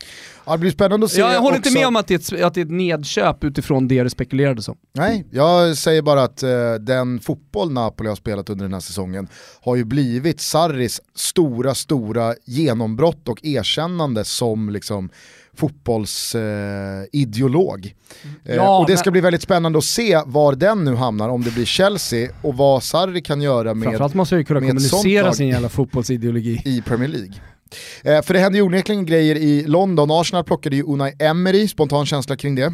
Ja, det blir spännande att se Jag, jag håller också... inte med om att det, är ett, att det är ett nedköp utifrån det det spekulerades om. Nej, jag säger bara att uh, den fotboll Napoli har spelat under den här säsongen har ju blivit Sarris stora, stora genombrott och erkännande som liksom fotbollsideolog. Eh, ja, och det ska men... bli väldigt spännande att se var den nu hamnar, om det blir Chelsea och vad Sarri kan göra med Framförallt måste jag ju kunna kommunicera sin jävla fotbollsideologi. I Premier League. Eh, för det händer ju onekligen grejer i London, Arsenal plockade ju Unai Emery, spontan känsla kring det? Uh,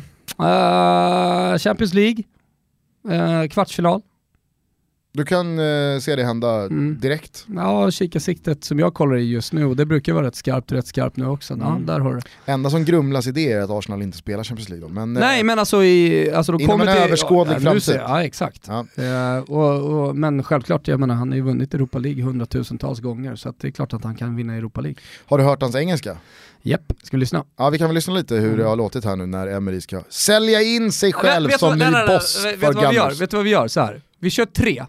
Champions League, uh, kvartsfinal. Du kan eh, se det hända mm. direkt? Ja, kikarsiktet som jag kollar i just nu, och det brukar vara rätt skarpt, rätt skarpt nu också. Mm. Ja, där har du Enda som grumlas i det är att Arsenal inte spelar Champions League. Men, eh, Nej, eh, men alltså, i, alltså de inom en till, överskådlig ja, framtid. Ja, exakt. Ja. Eh, och, och, men självklart, jag menar, han har ju vunnit Europa League hundratusentals gånger, så det är klart att han kan vinna Europa League. Har du hört hans engelska? Japp, ska vi lyssna? Ja vi kan väl lyssna lite hur mm. det har låtit här nu när Emery ska sälja in sig själv vet, som ny boss vet, för vet vad vi gör? Vet du vad vi gör? Så här. Vi kör tre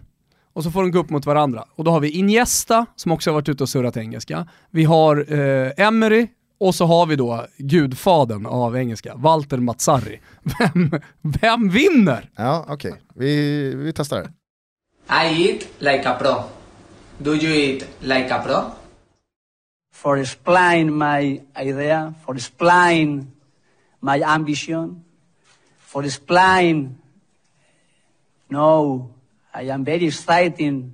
och så får de gå upp mot varandra. Och då har vi Iniesta, som också har varit ute och surrat engelska. Vi har eh, Emery, och så har vi då gudfaden av engelska, Walter Mazzarri. Vem, vem vinner? Ja, okej. Okay. Vi, vi testar det. I eat like a pro. Do you eat like a pro? For explain my idea, for explain my ambition, for explain no I am very excited.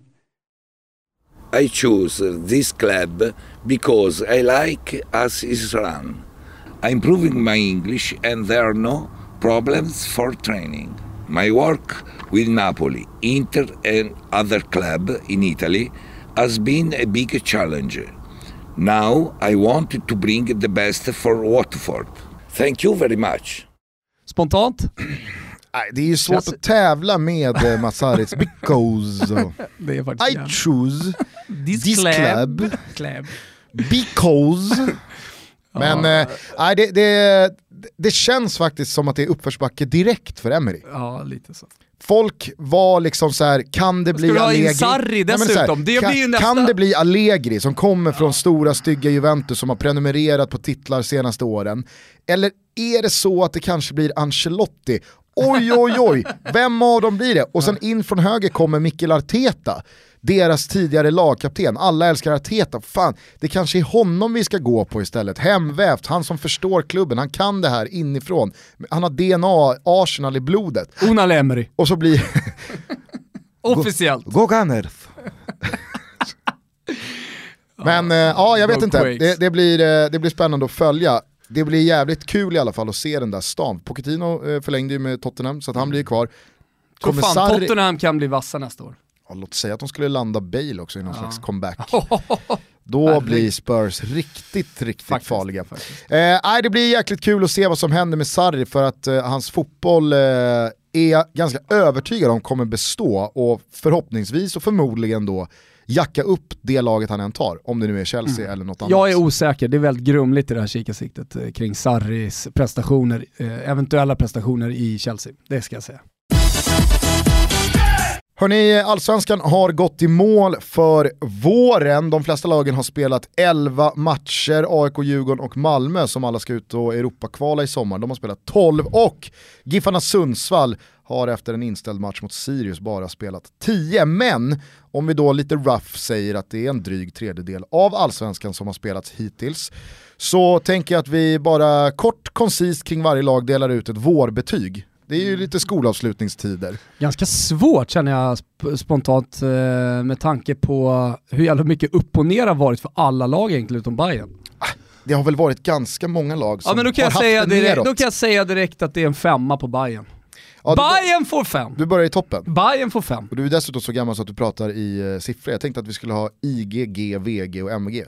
I choose this club because I like as is run. I'm improving my English and there are no problems for training. My work with Napoli, Inter and other club in Italy has been a big challenge. Now I want to bring the best for Watford. Thank you very much. Spontant? [CLEARS THROAT] Nej, det är ju svårt Klass... att tävla med eh, Masaris because [LAUGHS] det är faktiskt I choose this, this club, club. [LAUGHS] club. because [LAUGHS] Men ja. eh, det, det, det känns faktiskt som att det är uppförsbacke direkt för Emery. Ja, lite så. Folk var liksom så här, kan det bli Allegri? Ska du ha Sarri dessutom? Här, det kan, blir nästa... kan det bli Allegri som kommer från stora stygga Juventus som har prenumererat på titlar senaste åren? Eller är det så att det kanske blir Ancelotti oj oj oj, [LAUGHS] vem av dem blir det? Och sen in från höger kommer Mikkel Arteta, deras tidigare lagkapten. Alla älskar Arteta, fan det kanske är honom vi ska gå på istället. Hemvävt, han som förstår klubben, han kan det här inifrån. Han har DNA, Arsenal i blodet. Unal Emery. Och så blir... [LAUGHS] Officiellt. Gå Gunners. [LAUGHS] Men äh, ja, jag vet inte. Det, det, blir, eh, det blir spännande att följa det blir jävligt kul i alla fall att se den där stan. Pochettino eh, förlängde ju med Tottenham så att han blir kvar. Kommer fan, Sarri... Tottenham kan bli vassa nästa år. Ja, låt säga att de skulle landa Bale också i någon ja. slags comeback. [LAUGHS] Då blir Spurs riktigt, riktigt Faktiskt, farliga. faktiskt. Eh, det blir jäkligt kul att se vad som händer med Sarri för att eh, hans fotboll eh, är jag ganska övertygad om kommer bestå och förhoppningsvis och förmodligen då jacka upp det laget han än tar, om det nu är Chelsea eller något annat. Mm. Jag är osäker, det är väldigt grumligt i det här kikarsiktet eh, kring Sarris prestationer, eh, eventuella prestationer i Chelsea. Det ska jag säga. Hörni, allsvenskan har gått i mål för våren. De flesta lagen har spelat 11 matcher. AIK, Djurgården och Malmö som alla ska ut och Europakvala i sommar. De har spelat 12 och Giffarna Sundsvall har efter en inställd match mot Sirius bara spelat 10. Men om vi då lite rough säger att det är en dryg tredjedel av allsvenskan som har spelats hittills så tänker jag att vi bara kort koncist kring varje lag delar ut ett vårbetyg. Det är ju lite skolavslutningstider. Ganska svårt känner jag sp- spontant eh, med tanke på hur jävla mycket upp och ner har varit för alla lag egentligen utom Bayern. det har väl varit ganska många lag som Ja men då kan, har jag haft säga direkt, neråt. då kan jag säga direkt att det är en femma på Bayern. Ja, du, Bayern får fem! du börjar i toppen. Bayern får fem. Och du är dessutom så gammal så att du pratar i eh, siffror. Jag tänkte att vi skulle ha IG, G, VG och MG.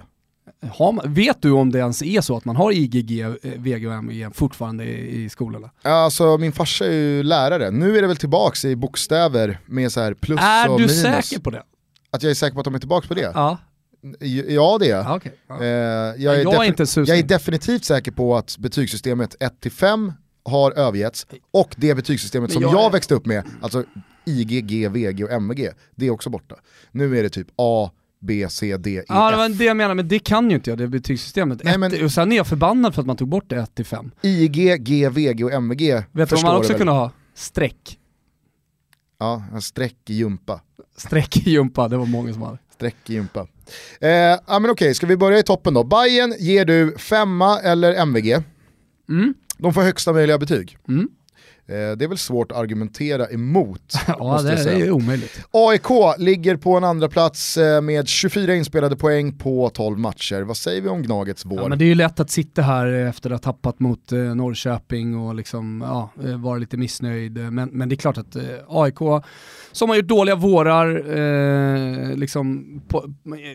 Man, vet du om det ens är så att man har IGG, VG och MG fortfarande i, i skolorna? Alltså min farsa är ju lärare. Nu är det väl tillbaks i bokstäver med så här plus Är och du minus. säker på det? Att jag är säker på att de är tillbaka på det? Ja, Ja det är jag. ja okej. Ja. Eh, jag, är Jag är inte jag är definitivt säker på att betygssystemet 1-5 har övergetts och det betygssystemet som jag jag, växte upp med, alltså IG, G, VG och MG, det är också borta. Nu är det typ A, B, C, D, E, Ja det var det jag menar, men det kan ju inte jag, det betygssystemet. Nej, men- Och sen är jag förbannad för att man tog bort det 1 till 5. IG, G, VG och MG Vet du vad man också kunde ha? Streck. Ja, en streck i jumpa. Streck i jumpa, det var många som hade. Streck i jumpa. Eh, ja men okej, ska vi börja i toppen då? Bayern ger du femma eller MVG. Mm. De får högsta möjliga betyg. Mm. Eh, det är väl svårt att argumentera emot. [LAUGHS] Ja det, det är omöjligt. AIK ligger på en andra plats eh, med 24 inspelade poäng på 12 matcher. Vad säger vi om Gnagets vår? Ja, men det är ju lätt att sitta här efter att ha tappat mot eh, Norrköping och liksom, ja, eh, vara lite missnöjd. Men, men det är klart att eh, AIK, som har gjort dåliga vårar, eh, liksom på,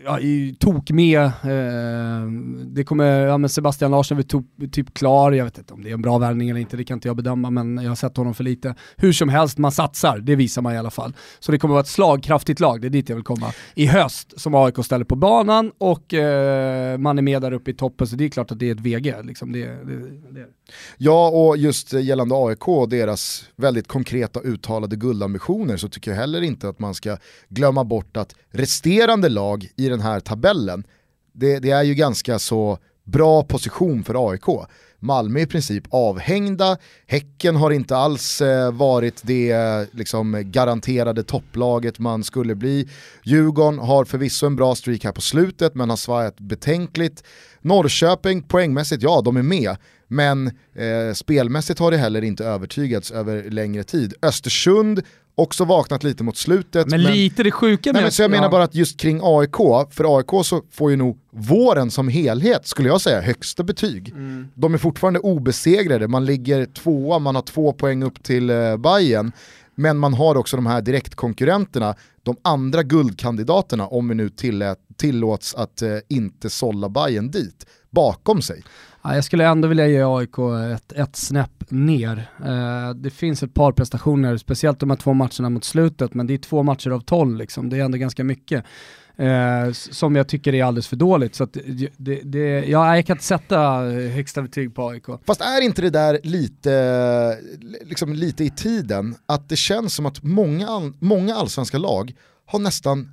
ja, tok med. Eh, det kommer, ja, men Sebastian Larsson är typ klar, jag vet inte om det är en bra värvning eller inte, det kan inte jag bedöma, men jag sett honom för lite. Hur som helst, man satsar, det visar man i alla fall. Så det kommer vara ett slagkraftigt lag, det är dit jag vill komma. I höst, som AIK ställer på banan och eh, man är med där uppe i toppen, så det är klart att det är ett VG. Liksom. Det, det, det. Ja, och just gällande AIK och deras väldigt konkreta uttalade guldambitioner så tycker jag heller inte att man ska glömma bort att resterande lag i den här tabellen, det, det är ju ganska så bra position för AIK. Malmö är i princip avhängda, Häcken har inte alls eh, varit det liksom, garanterade topplaget man skulle bli. Djurgården har förvisso en bra streak här på slutet men har svajat betänkligt. Norrköping poängmässigt, ja de är med, men eh, spelmässigt har det heller inte övertygats över längre tid. Östersund, också vaknat lite mot slutet. Men, lite det sjuka Nej, med... men så jag menar bara att just kring AIK, för AIK så får ju nog våren som helhet, skulle jag säga, högsta betyg. Mm. De är fortfarande obesegrade, man ligger tvåa, man har två poäng upp till eh, Bayern men man har också de här direktkonkurrenterna, de andra guldkandidaterna, om vi nu tillät, tillåts att eh, inte sålla Bayern dit, bakom sig. Ja, jag skulle ändå vilja ge AIK ett, ett snäpp ner. Eh, det finns ett par prestationer, speciellt de här två matcherna mot slutet, men det är två matcher av tolv liksom. det är ändå ganska mycket. Eh, som jag tycker är alldeles för dåligt. Så att det, det, det, ja, jag kan inte sätta högsta betyg på AIK. Fast är inte det där lite, liksom lite i tiden, att det känns som att många, många allsvenska lag har nästan,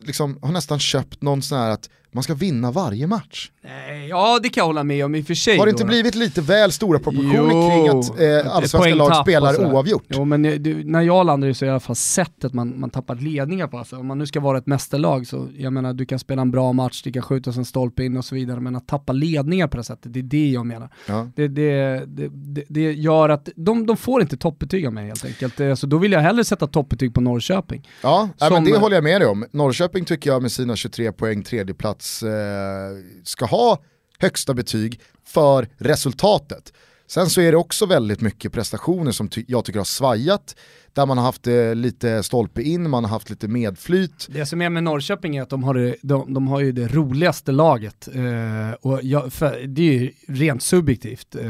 liksom, har nästan köpt någon sån här att man ska vinna varje match. Nej, ja det kan jag hålla med om i och för sig. Har det inte då. blivit lite väl stora proportioner Jo, kring att eh, allsvenska lag spelar oavgjort? Jo men eh, du, när jag landar så är det i alla fall sättet man, man tappar ledningar på. Alltså, om man nu ska vara ett mästerlag så, jag menar du kan spela en bra match, det kan skjutas en stolpe in och så vidare, men att tappa ledningar på det sättet, det är det jag menar. Ja. Det, det, det, det, gör att de, de får inte toppbetyg av mig helt enkelt. Eh, Så då vill jag hellre sätta toppbetyg på Norrköping. Ja, nej, men Som- det håller jag med dig om. Norrköping tycker jag med sina 23 poäng plats eh, ska ha högsta betyg för resultatet. Sen så är det också väldigt mycket prestationer som ty jag tycker har svajat, där man har haft eh, lite stolpe in, man har haft lite medflyt. Det som är med Norrköping är att de har, det, de, de har ju det roligaste laget. Eh, och jag, det är ju rent subjektivt eh,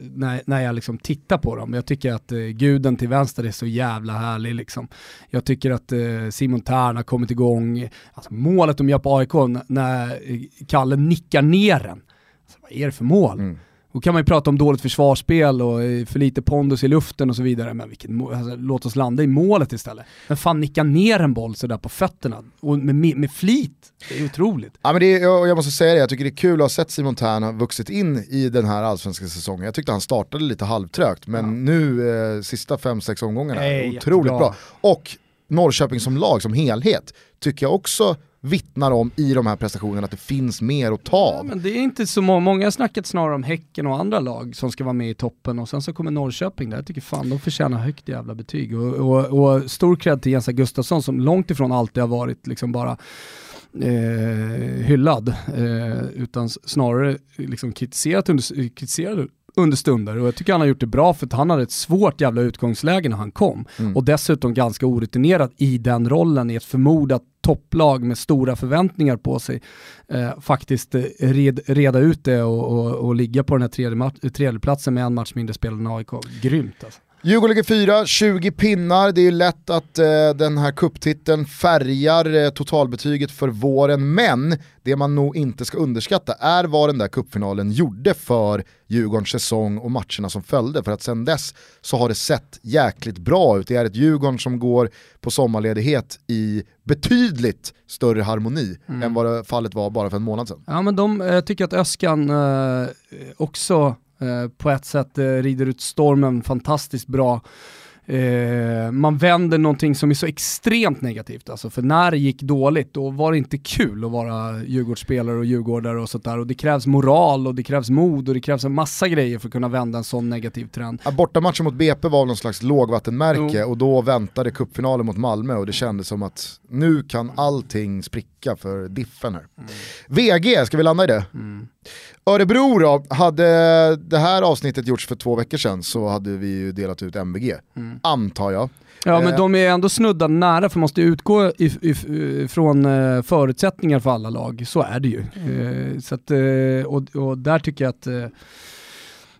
när, när jag liksom tittar på dem. Jag tycker att eh, guden till vänster är så jävla härlig. Liksom. Jag tycker att eh, Simon Tern har kommit igång. Alltså, målet de gör på AIK när Kalle nickar ner den. Alltså, vad är det för mål? Mm. Då kan man ju prata om dåligt försvarsspel och eh, för lite pondus i luften och så vidare, men vilket, alltså, låt oss landa i målet istället. Men fan nicka ner en boll sådär på fötterna, och med, med, flit, det är otroligt. Ja, men det är, jag, jag måste säga det, jag tycker det är kul att ha sett Simon Tern ha vuxit in i den här allsvenska säsongen. Jag tyckte han startade lite halvtrögt, men ja. nu eh, sista 5-6 omgångarna, Nej, otroligt jättebra. bra. Och Norrköping som lag, som helhet, tycker jag också vittnar om i de här prestationerna att det finns mer att ta. Ja, men det är inte så många, många har snackat snarare om Häcken och andra lag som ska vara med i toppen och sen så kommer Norrköping där, jag tycker fan de förtjänar högt jävla betyg. Och, och, och stor cred till Jens Gustafsson som långt ifrån alltid har varit liksom bara eh, hyllad, eh, utan snarare liksom kritiserat under, kritiserad under stunder och jag tycker han har gjort det bra för att han hade ett svårt jävla utgångsläge när han kom. Mm. Och dessutom ganska orutinerad i den rollen i ett förmodat topplag med stora förväntningar på sig eh, faktiskt eh, red, reda ut det och, och, och, ligga på den här tredje, tredje platsen med en match mindre spelad än AIK. Grymt alltså. Djurgården ligger fyra, 20 pinnar. Det är lätt att eh, den här kupptiteln färgar eh, totalbetyget för våren, men det man nog inte ska underskatta är vad den där kuppfinalen gjorde för Djurgårdens säsong och matcherna som följde. För att sen dess så har det sett jäkligt bra ut. Det är ett Djurgården som går på sommarledighet i betydligt större harmoni mm. än vad fallet var bara för en månad sedan. Ja men de eh, tycker att Öskan eh, också på ett sätt eh, rider ut stormen fantastiskt bra. Eh, man vänder någonting som är så extremt negativt. Alltså, för när det gick dåligt, då var det inte kul att vara Djurgårdsspelare och djurgårdare och sånt där. Och det krävs moral och det krävs mod och det krävs en massa grejer för att kunna vända en sån negativ trend. Ja, bortamatchen mot BP var någon slags lågvattenmärke jo. och då väntade kuppfinalen mot Malmö och det kändes som att nu kan allting spricka för Diffen här. Mm. VG, ska vi landa i det? Mm. Örebro då, hade det här avsnittet gjorts för två veckor sedan så hade vi ju delat ut MVG, mm. antar jag. Ja men eh. de är ändå snudda nära för måste utgå ifrån eh, förutsättningar för alla lag, så är det ju. Mm. Så att, och, och där tycker jag att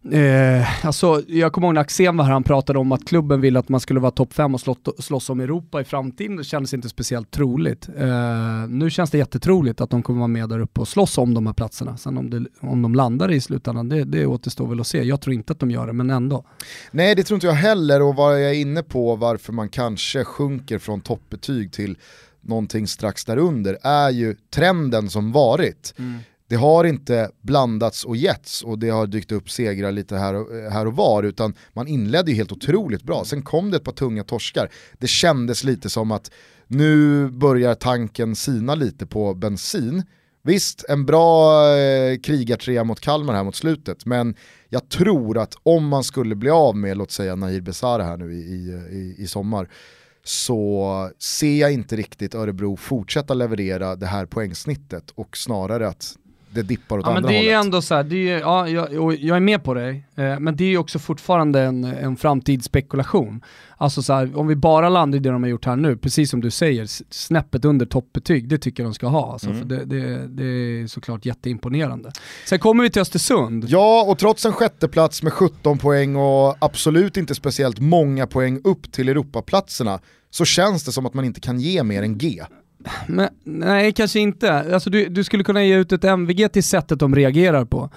Eh, alltså, jag kommer ihåg när Axén var här, han pratade om att klubben ville att man skulle vara topp 5 och slåss om Europa i framtiden. Det kändes inte speciellt troligt. Eh, nu känns det jättetroligt att de kommer vara med där uppe och slåss om de här platserna. Sen om, det, om de landar i slutändan, det, det återstår väl att se. Jag tror inte att de gör det, men ändå. Nej, det tror inte jag heller och vad jag är inne på varför man kanske sjunker från toppbetyg till någonting strax därunder är ju trenden som varit. Mm det har inte blandats och getts och det har dykt upp segrar lite här och, eh, här och var utan man inledde ju helt otroligt bra. Sen kom det ett par tunga torskar. Det kändes lite som att nu börjar tanken sina lite på bensin. Visst, en bra eh, krigartrea mot Kalmar här mot slutet, men jag tror att om man skulle bli av med, låt säga Nahir Besara här nu i, i, i sommar, så ser jag inte riktigt Örebro fortsätta leverera det här poängsnittet och snarare att det dippar åt ja, andra men det hållet. Är ändå så här, det är, ja, jag, jag är med på dig, eh, men det är ju också fortfarande en, en framtidsspekulation. Alltså så här, om vi bara landar i det de har gjort här nu, precis som du säger, snäppet under toppbetyg, det tycker jag de ska ha. Alltså, mm. för det, det, det, är såklart jätteimponerande. Sen kommer vi till Östersund. Ja, och trots en sjätteplats med 17 poäng och absolut inte speciellt många poäng upp till Europaplatserna, så känns det som att man inte kan ge mer än G. Men, nej, kanske inte. Alltså, du, du skulle kunna ge ut ett MVG till sättet de reagerar på.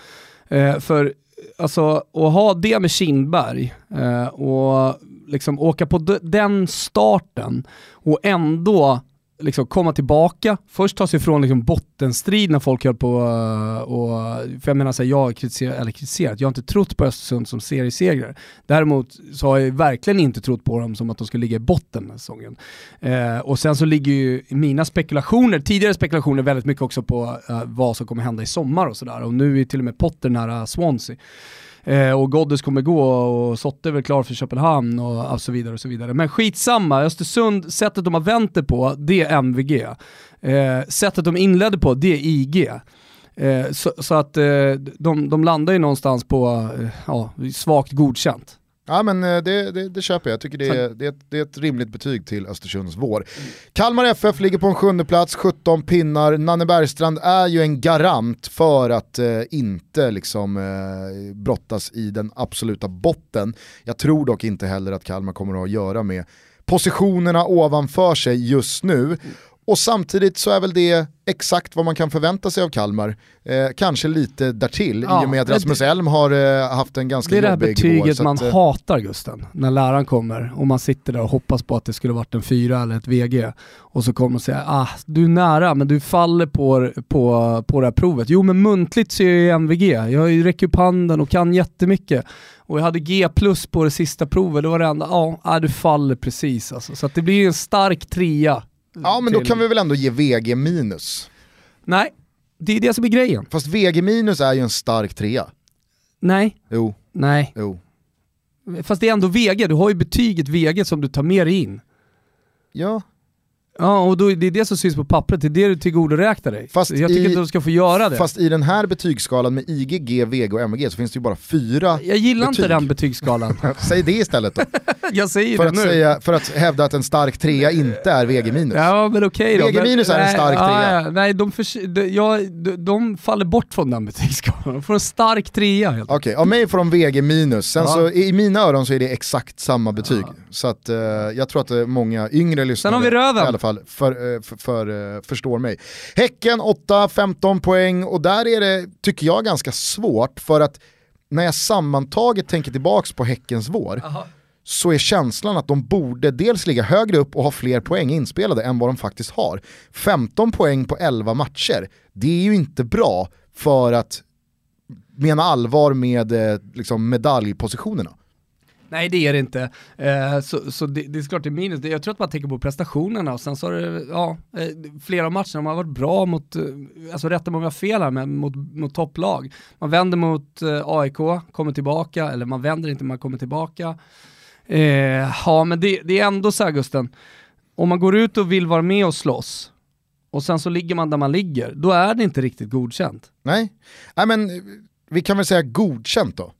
Eh, för alltså, att ha det med Kindberg eh, och liksom åka på den starten och ändå liksom komma tillbaka, först ta sig ifrån liksom bottenstrid när folk höll på eh, och, för jag menar så här, jag har kritiserat, eller kritiserat, jag har inte trott på Östersund som seriesegrare. Däremot så har jag verkligen inte trott på dem som att de skulle ligga i botten den här säsongen. Eh, och sen så ligger ju mina spekulationer, tidigare spekulationer väldigt mycket också på eh, vad som kommer hända i sommar och sådär. Och nu är till och med Potter nära Swansea. Eh, och Goddes kommer gå och Sotte är väl klar för Köpenhamn och, och så vidare och så vidare. Men skitsamma, Östersund, sättet de har vänt det på, det är MVG. Eh, sättet de inledde på, det är IG. Eh, så, så, att eh, de, de landar ju någonstans på eh, ja, svagt godkänt. Ja men eh, det, det, det köper jag, jag tycker det är, det, är ett, det är ett rimligt betyg till Östersunds vår. Kalmar FF ligger på en sjunde plats, 17 pinnar. Nanne Bergstrand är ju en garant för att eh, inte liksom eh, brottas i den absoluta botten. Jag tror dock inte heller att Kalmar kommer att ha att göra med positionerna ovanför sig just nu. Och samtidigt så är väl det exakt vad man kan förvänta sig av Kalmar. Eh, kanske lite därtill ja, i och med att Rasmus Elm har eh, haft en ganska jobbig vår. Det är det här betyget år, man att, eh, hatar Gusten, när läraren kommer och man sitter där och hoppas på att det skulle varit en fyra eller ett VG. Och så kommer och säger ah, du är nära men du faller på, på, på det här provet. Jo men muntligt så är jag MVG, jag räcker upp handen och kan jättemycket. Och jag hade G plus på det sista provet, det var det enda, ja ah, du faller precis alltså. Så det blir en stark trea Ja men till... då kan vi väl ändå ge VG minus. Nej, det är det som är grejen. Fast VG minus är ju en stark trea. Nej. Jo. Nej. Jo. Fast det är ändå VG, du har ju betyget VG som du tar med dig in. Ja, Ja, och då, det är det som syns på pappret, det är det du tillgodoräknar dig. Fast jag tycker i, inte att du ska få göra det. Fast i den här betygsskalan med IG, G, VG och MG så finns det ju bara fyra Jag gillar betyg. inte den betygsskalan. [LAUGHS] Säg det istället då. [LAUGHS] jag säger för det att nu. Säga, för att hävda att en stark trea inte är VG minus. Ja men okej okay då. VG minus är en stark trea. Ja, nej, de, för, de, ja, de, de, faller bort från den betygsskalan. De får en stark trea helt Okej, okay, av mig får de VG minus. Sen ja. så i mina öron så är det exakt samma betyg. Så att uh, jag tror att många yngre lyssnare Sen har vi röven. i alla fall för, uh, för, för, eh, förstår mig. Häcken 8-15 poäng och där är det, tycker jag, ganska svårt för att när jag sammantaget tänker tillbaks på Häckens vår Aha. så är känslan att de borde dels ligga högre upp och ha fler poäng inspelade än vad de faktiskt har. 15 poäng på 11 matcher, det är ju inte bra för att mena allvar med eh, liksom medaljpositionerna. Nej det är det inte. Eh, så så det, det, är klart det är minus. Jag tror att man tänker på prestationerna och sen så har det, ja, eh, flera av matcherna har varit bra mot, eh, alltså rätta har fel här, men mot, mot topplag. Man vänder mot eh, AIK, kommer tillbaka, eller man vänder inte, man kommer tillbaka. Eh, ja men det, det, är ändå så här Gusten, om man går ut och vill vara med och slåss, och sen så ligger man där man ligger, då är det inte riktigt godkänt. Nej, Nej men vi kan väl säga godkänt då.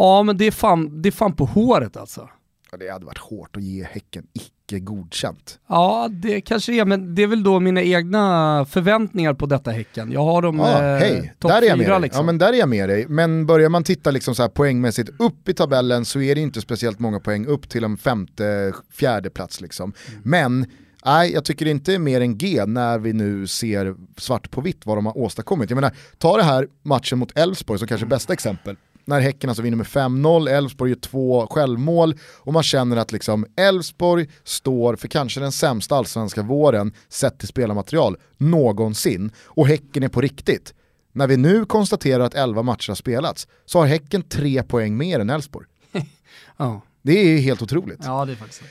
Ja men det är fan, det är fan på håret alltså. Ja, det hade varit hårt att ge Häcken icke godkänt. Ja det kanske är, men det är väl då mina egna förväntningar på detta Häcken. Jag har dem ja, eh, hej. topp fyra liksom. Ja men där är jag med dig. Men börjar man titta liksom så här poängmässigt upp i tabellen så är det inte speciellt många poäng upp till en femte, fjärde plats liksom. Mm. Men Nej, jag tycker det inte är mer än G när vi nu ser svart på vitt vad de har åstadkommit. Jag menar, ta det här matchen mot Elfsborg som kanske är bästa exempel när Häcken alltså vinner med 5-0, Elfsborg gör två självmål och man känner att liksom Elfsborg står för kanske den sämsta allsvenska våren sett till spelarmaterial någonsin och Häcken är på riktigt. När vi nu konstaterar att 11 matcher har spelats så har Häcken tre poäng mer än Elfsborg. [LAUGHS] ja. Det är helt otroligt. Ja, det är faktiskt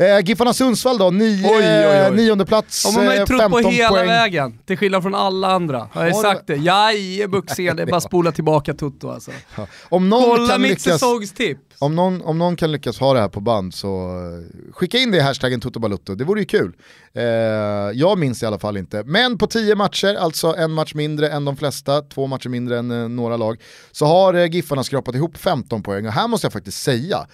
Eh, Giffarna Sundsvall då, nio, oj, oj, oj. nionde plats, Om man har ju trott på hela poäng. vägen, till skillnad från alla andra. Har jag sagt det? Jajebuxen, det är bara [LAUGHS] spola tillbaka Toto alltså. Ja. Om någon Kolla kan mitt lyckas, säsongstips! Om någon, om någon kan lyckas ha det här på band så eh, skicka in det i hashtaggen Toto det vore ju kul. Eh, jag minns i alla fall inte. Men på tio matcher, alltså en match mindre än de flesta, två matcher mindre än eh, några lag, så har eh, Giffarna skrapat ihop 15 poäng och här måste jag faktiskt säga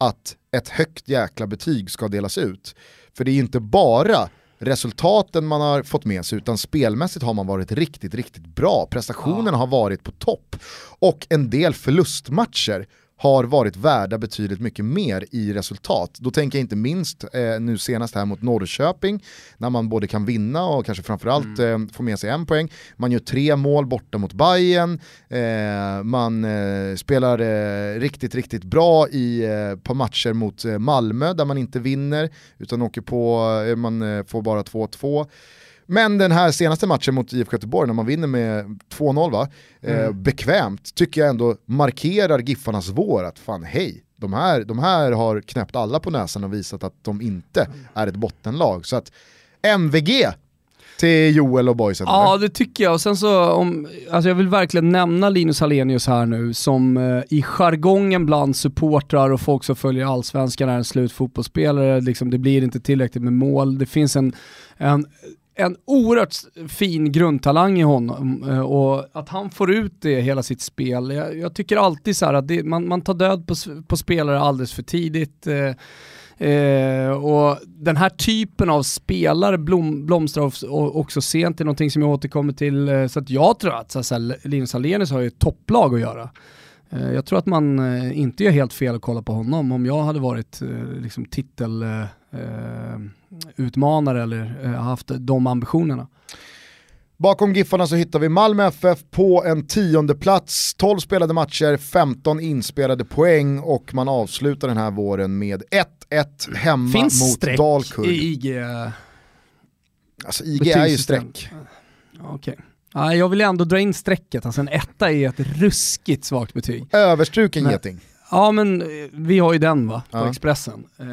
att ett högt jäkla betyg ska delas ut. För det är inte bara resultaten man har fått med sig utan spelmässigt har man varit riktigt, riktigt bra. Prestationerna ja. har varit på topp. Och en del förlustmatcher har varit värda betydligt mycket mer i resultat. Då tänker jag inte minst eh, nu senast här mot Norrköping, när man både kan vinna och kanske framförallt mm. eh, få med sig en poäng. Man gör tre mål borta mot Bayern. Eh, man eh, spelar eh, riktigt, riktigt bra i eh, på matcher mot Malmö där man inte vinner, utan åker på, man får bara 2-2. Men den här senaste matchen mot IFK Göteborg när man vinner med 2-0 va, eh, mm. eh, bekvämt, tycker jag ändå markerar Giffarnas vår att fan hej, de här, de här har knäppt alla på näsan och visat att de inte är ett bottenlag. Så att MVG till Joel och boysen? Ja det tycker jag, och sen så, om, alltså jag vill verkligen nämna Linus Hallenius här nu som eh, i jargongen bland supportrar och folk som följer allsvenskan är en slutfotbollsspelare, liksom, det blir inte tillräckligt med mål, det finns en, en en oerhört fin grundtalang i honom eh, och att han får ut det i hela sitt spel. Jag, jag tycker alltid så att det, man, man tar död på, på spelare alldeles för tidigt. Eh, Eh, och den här typen av spelare blom, blomstrar också sent, det är någonting som jag återkommer till. Eh, så att jag tror att så här, Linus Alenius har ju ett topplag att göra. Eh, jag tror att man eh, inte gör helt fel att kolla på honom om jag hade varit eh, liksom, eh, titelutmanare eller haft de ambitionerna. Bakom Giffarna så hittar vi Malmö FF på en tionde plats. 12 spelade matcher, 15 inspelade poäng och man avslutar den här våren med 1-1 hemma Finns mot streck Dalkurd. i IG? Alltså IG är ju streck. Okej. Okay. Ja, jag vill ändå dra in strecket, alltså en etta är ett ruskigt svagt betyg. Överstruken geting. Ja men eh, vi har ju den va, på ja. Expressen. Eh,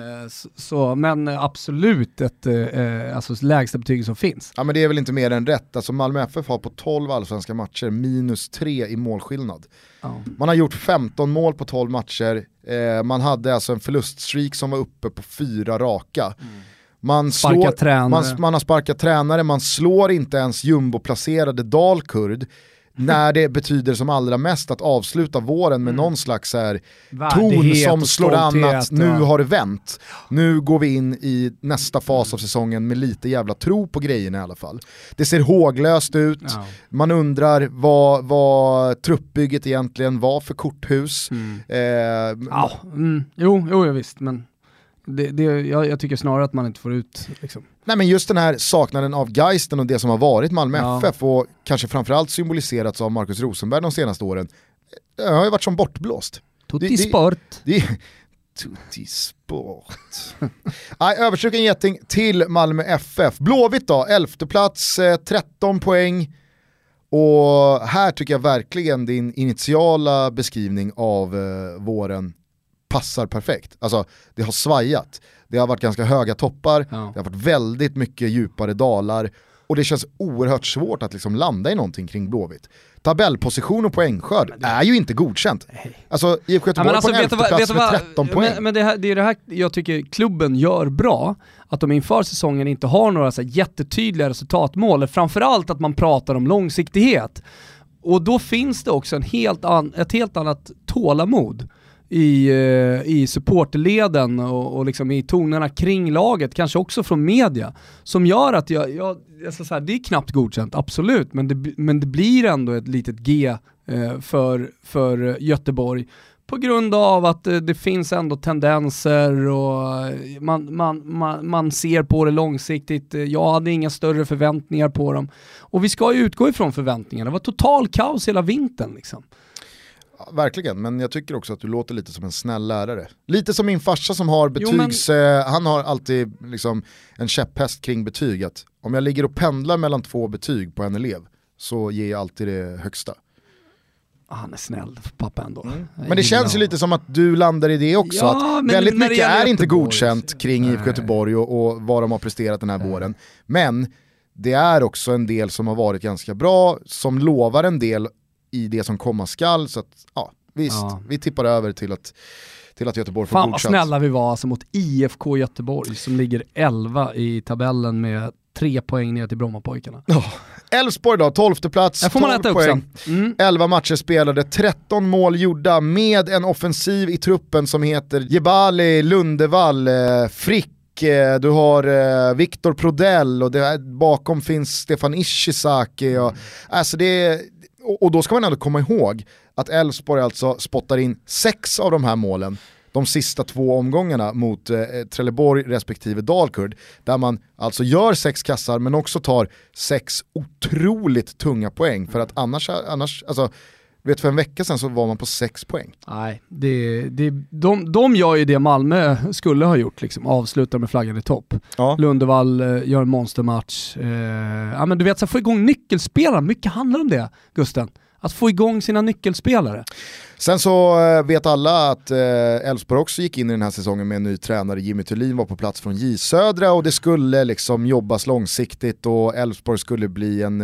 så, men absolut ett eh, alltså, lägsta betyg som finns. Ja men det är väl inte mer än rätt, alltså Malmö FF har på 12 allsvenska matcher minus 3 i målskillnad. Ja. Man har gjort 15 mål på 12 matcher, eh, man hade alltså en förluststreak som var uppe på fyra raka. Mm. Man, slår, man, man, har sparkat tränare, man slår inte ens jumboplacerade Dalkurd när det betyder som allra mest att avsluta våren med mm. någon slags här ton som slår an att nu har det vänt. Nu går vi in i nästa fas av säsongen med lite jävla tro på grejerna i alla fall. Det ser håglöst ut, ja. man undrar vad, vad truppbygget egentligen var för korthus. Mm. Eh, ja, mm. Jo, jo, visst, men det, det, jag, jag, tycker snarare att man inte får ut liksom. Nej men just den här saknaden av Geisten och det som har varit Malmö ja. FF och kanske framförallt symboliserats av Markus Rosenberg de senaste åren. Det har ju varit som bortblåst. Tutti sport. Det, tutti sport. [LAUGHS] Nej, överstruken geting till Malmö FF. Blåvitt då, elfte plats, 13 eh, poäng. Och här tycker jag verkligen din initiala beskrivning av eh, våren passar perfekt. Alltså det har svajat, det har varit ganska höga toppar, ja. det har varit väldigt mycket djupare dalar och det känns oerhört svårt att liksom landa i någonting kring Blåvitt. Tabellposition och poängskörd det... är ju inte godkänt. Alltså IFK Göteborg ja, alltså, på en elfte plats med 13 poäng. Men, men det, här, det är det här jag tycker klubben gör bra, att de inför säsongen inte har några så jättetydliga resultatmål, framförallt att man pratar om långsiktighet. Och då finns det också en helt an, ett helt annat tålamod i, eh, i supporterleden och, och liksom i tonerna kring laget, kanske också från media, som gör att jag, jag, jag så här, det är knappt godkänt, absolut, men det, men det blir ändå ett litet G eh, för, för Göteborg på grund av att eh, det finns ändå tendenser och eh, man, man, man, man ser på det långsiktigt. Eh, jag hade inga större förväntningar på dem. Och vi ska ju utgå ifrån förväntningarna. Det var total kaos hela vintern liksom verkligen, men jag tycker också att du låter lite som en snäll lärare. Lite som min farsa som har betygs, jo, men... eh, han har alltid liksom en käpphäst kring betyg. Att om jag ligger och pendlar mellan två betyg på en elev så ger jag alltid det högsta. Ah, han är snäll, pappa ändå. Mm. Men det känns ju lite som att du landar i det också, ja, att väldigt mycket är inte godkänt kring IFK Göteborg och, och vad de har presterat den här Nej. våren. Men det är också en del som har varit ganska bra, som lovar en del i det som komma skall. Så att, ja, visst, ja. vi tippar över till att, till att Göteborg får Fan vad snälla vi var alltså mot IFK Göteborg som ligger 11 i tabellen med tre poäng ner till Brommapojkarna. Elfsborg oh. då, 12 plats, får man 12 poäng. Mm. 11 matcher spelade, 13 mål gjorda med en offensiv i truppen som heter Jebali, Lundevall, eh, Frick, eh, du har eh, Viktor Prodell och det, bakom finns Stefan Ishizaki. Och, mm. Alltså det, och, och då ska man ändå komma ihåg att Elfsborg alltså spottar in sex av de här målen de sista två omgångarna mot eh, Trelleborg respektive Dalkurd. Där man alltså gör sex kassar men också tar sex otroligt tunga poäng. För att annars, annars alltså, vet för en vecka sedan så var man på sex poäng. Nej, det, det, de, de gör ju det Malmö skulle ha gjort, liksom, avslutar med flaggan i topp. Ja. Lundevall eh, gör en monstermatch. Eh, ja, men du vet, så få igång nyckelspelare, mycket handlar om det, Gusten. Att få igång sina nyckelspelare. Sen så eh, vet alla att eh, Elfsborg också gick in i den här säsongen med en ny tränare, Jimmy Thulin var på plats från J Södra och det skulle liksom jobbas långsiktigt och Elfsborg skulle bli en,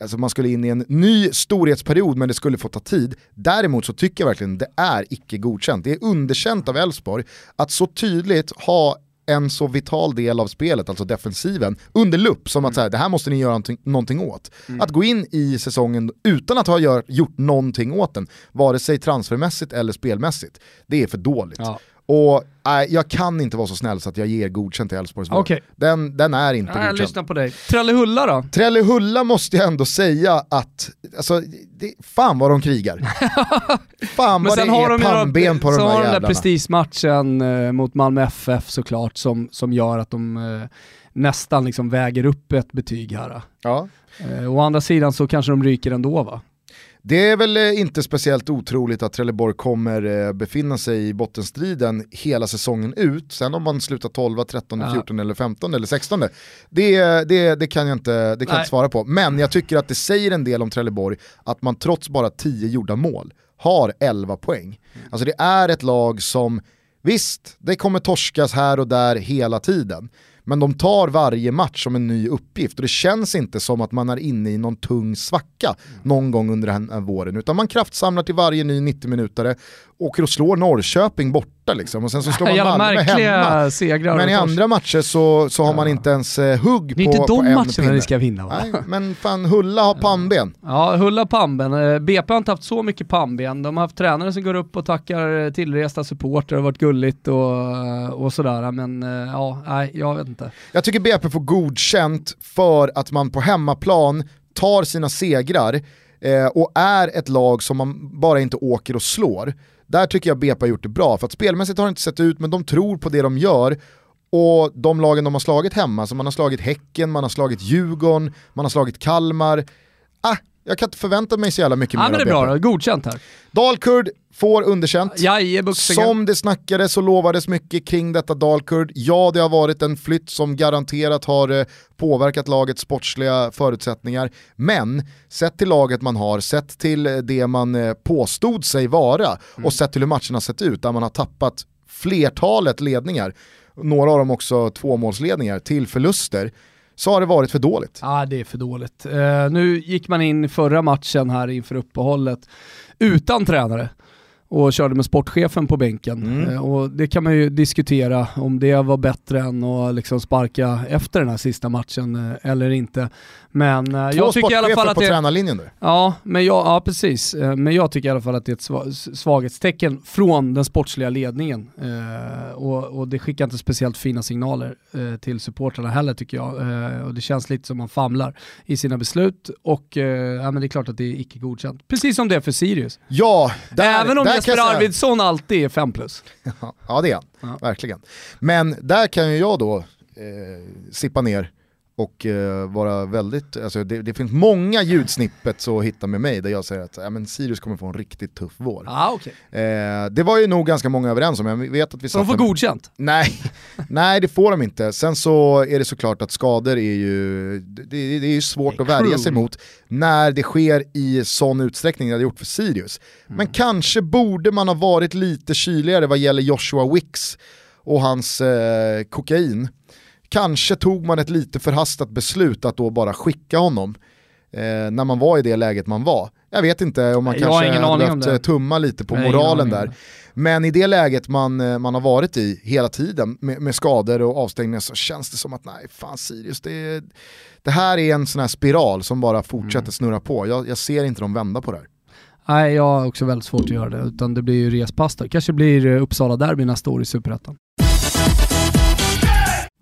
Alltså man skulle in i en ny storhetsperiod men det skulle få ta tid. Däremot så tycker jag verkligen det är icke godkänt. Det är underkänt av Elfsborg att så tydligt ha en så vital del av spelet, alltså defensiven, under lupp som att så här, det här måste ni göra någonting, åt. Att gå in i säsongen utan att ha gör, gjort någonting åt den, vare sig transfermässigt eller spelmässigt, det är för dåligt. Ja. Och nej, jag kan inte vara så snäll så att jag ger godkänt till Elfsborgsborg. Okej. Den, den är inte Nej, godkänd. lyssnar på dig. Trellehulla då? Trellehulla måste jag ändå säga att, alltså, det, fan vad de krigar. [LAUGHS] fan vad det sen har är de pannben på de har där de den där jävlarna. prestigematchen eh, mot Malmö FF såklart som, som gör att de eh, nästan liksom väger upp ett betyg här. Ja. Eh, å andra sidan så kanske de ryker ändå va? Det är väl eh, inte speciellt otroligt att Trelleborg kommer eh, befinna sig i bottenstriden hela säsongen ut. Sen om man slutar 12, 13, Ja. 14 eller 15 eller 16, det, det, det kan jag inte, det kan Nej. inte svara på. Men jag tycker att det säger en del om Trelleborg att man trots bara 10 gjorda mål har 11 poäng. Alltså det är ett lag som, visst, det kommer torskas här och där hela tiden. Men de tar varje match som en ny uppgift och det känns inte som att man är inne i någon tung svacka någon gång under den här våren. Utan man kraftsamlar till varje ny 90-minutare, åker och slår Norrköping borta liksom. Och sen så slår [LAUGHS] man Jävla Malmö hemma. segrar. Men i andra matcher så, så har man inte ens eh, hugg Det är på, inte på de en matcherna pinne. ni ska vinna va? Nej, men fan Hulla har pannben. Ja, Hulla pannben. Eh, BP har inte haft så mycket pannben. De har haft tränare som går upp och tackar eh, tillresta supportrar, det har varit gulligt och, och sådär. Men ja, nej, jag vet inte. Jag tycker BP får godkänt för att man på hemmaplan tar sina segrar eh, och är ett lag som man bara inte åker och slår. Där tycker jag BP har gjort det bra, för att spelmässigt har det inte sett ut, men de tror på det de gör. Och de lagen de har slagit hemma, så man har slagit Häcken, man har slagit Djurgården, man har slagit Kalmar. Ah, jag kan inte förvänta mig så jävla mycket Ja mer men det är bra då, godkänt här. Dalkurd får underkänt. Jajebuxingen. Som det snackades och lovades mycket kring detta Dalkurd. Ja, det har varit en flytt som garanterat har eh, påverkat lagets sportsliga förutsättningar. Men sett till laget man har, sett till eh, det man eh, påstod sig vara och sett till hur matcherna sett ut, där man har tappat flertalet ledningar, några av dem också tvåmålsledningar, till förluster, så har det varit för dåligt. Ja det är för dåligt. Uh, nu gick man in i förra matchen här inför uppehållet utan tränare och körde med sportchefen på bänken. Mm. Eh, och det kan man ju diskutera om det var bättre än att liksom sparka efter den här sista matchen eh, eller inte. Men eh, Två jag tycker i alla fall att på det... tränarlinjen nu. Ja, men jag, ja, precis. Men jag tycker i alla fall att det är ett sva- svaghetstecken från den sportsliga ledningen. Eh, och, och det skickar inte speciellt fina signaler eh, till supportrarna heller tycker jag. Eh, och det känns lite som man famlar i sina beslut och ja, men det är klart att det är icke godkänt. Precis som det är för Sirius. Ja, där, Även om där jag säga- Arvidsson alltid är 5 plus. Ja, [LAUGHS] Ja det är han, Ja. verkligen. Men där kan ju jag då eh, sippa ner och eh, vara väldigt, alltså det, det finns många ljudsnippets att hitta med mig där jag säger att ja, men Sirius kommer få en riktigt tuff vår. Ja, okej. Eh, det var ju nog ganska många överens om, jag vet att vi Så de får en- godkänt. Nej, [LAUGHS] nej det får de inte. Sen så är det såklart att skador är ju, det, det är ju svårt är att värja sig mot när det sker i sån utsträckning det hade gjort för Sirius. Mm. Men kanske borde man ha varit lite kyligare vad gäller Joshua Wicks och hans eh, kokain. Kanske tog man ett lite förhastat beslut att då bara skicka honom eh, när man var i det läget man var. Jag vet inte om man jag kanske hade behövt eh, tumma lite på Nej, moralen där. Men i det läget man, eh, man har varit i hela tiden med, med skador och avstängningar så känns det som att nej, fan Sirius, det, det här är en sån här spiral som bara fortsätter Mm. snurra på. Jag, jag ser inte dem vända på det här. Nej, jag har också väldigt svårt att göra det. Utan det blir ju respass där. Kanske blir eh, Uppsala derby nästa år i Superettan.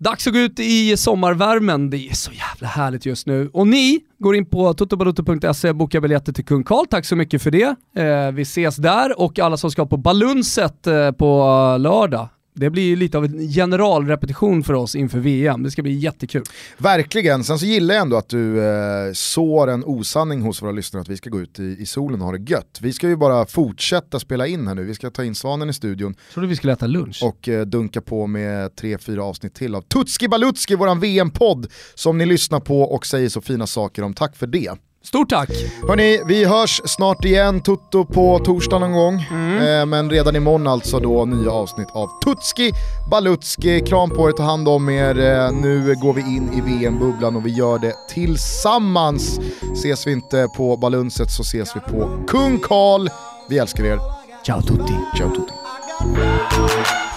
Dags att gå ut i sommarvärmen. Det är så jävla härligt just nu. Och ni går in på totobalotto.se och bokar biljetter till Kung Karl. Tack så mycket för det. Eh, vi ses där och alla som ska på Balunset eh, på lördag. Det blir ju lite av en generalrepetition för oss inför VM. Det ska bli jättekul. Verkligen, sen så gillar jag ändå att du eh, sår en osanning hos våra lyssnare att vi ska gå ut i, i solen och ha det gött. Vi ska ju bara fortsätta spela in här nu, vi ska ta in Svanen i studion Trodde vi skulle äta lunch. och eh, dunka på med tre, fyra avsnitt till av Tutski Balutski, våran VM-podd som ni lyssnar på och säger så fina saker om. Tack för det. Stort tack! Hörni, vi hörs snart igen, Tutto på torsdag någon gång. Eh, men redan imorgon alltså då nya avsnitt av Tutski Balutski. Kram på er, ta hand om er. Eh, nu går vi in i VM-bubblan och vi gör det tillsammans. Ses vi inte på Balunset så ses vi på Kung Karl. Vi älskar er. Ciao tutti! Ciao tutti.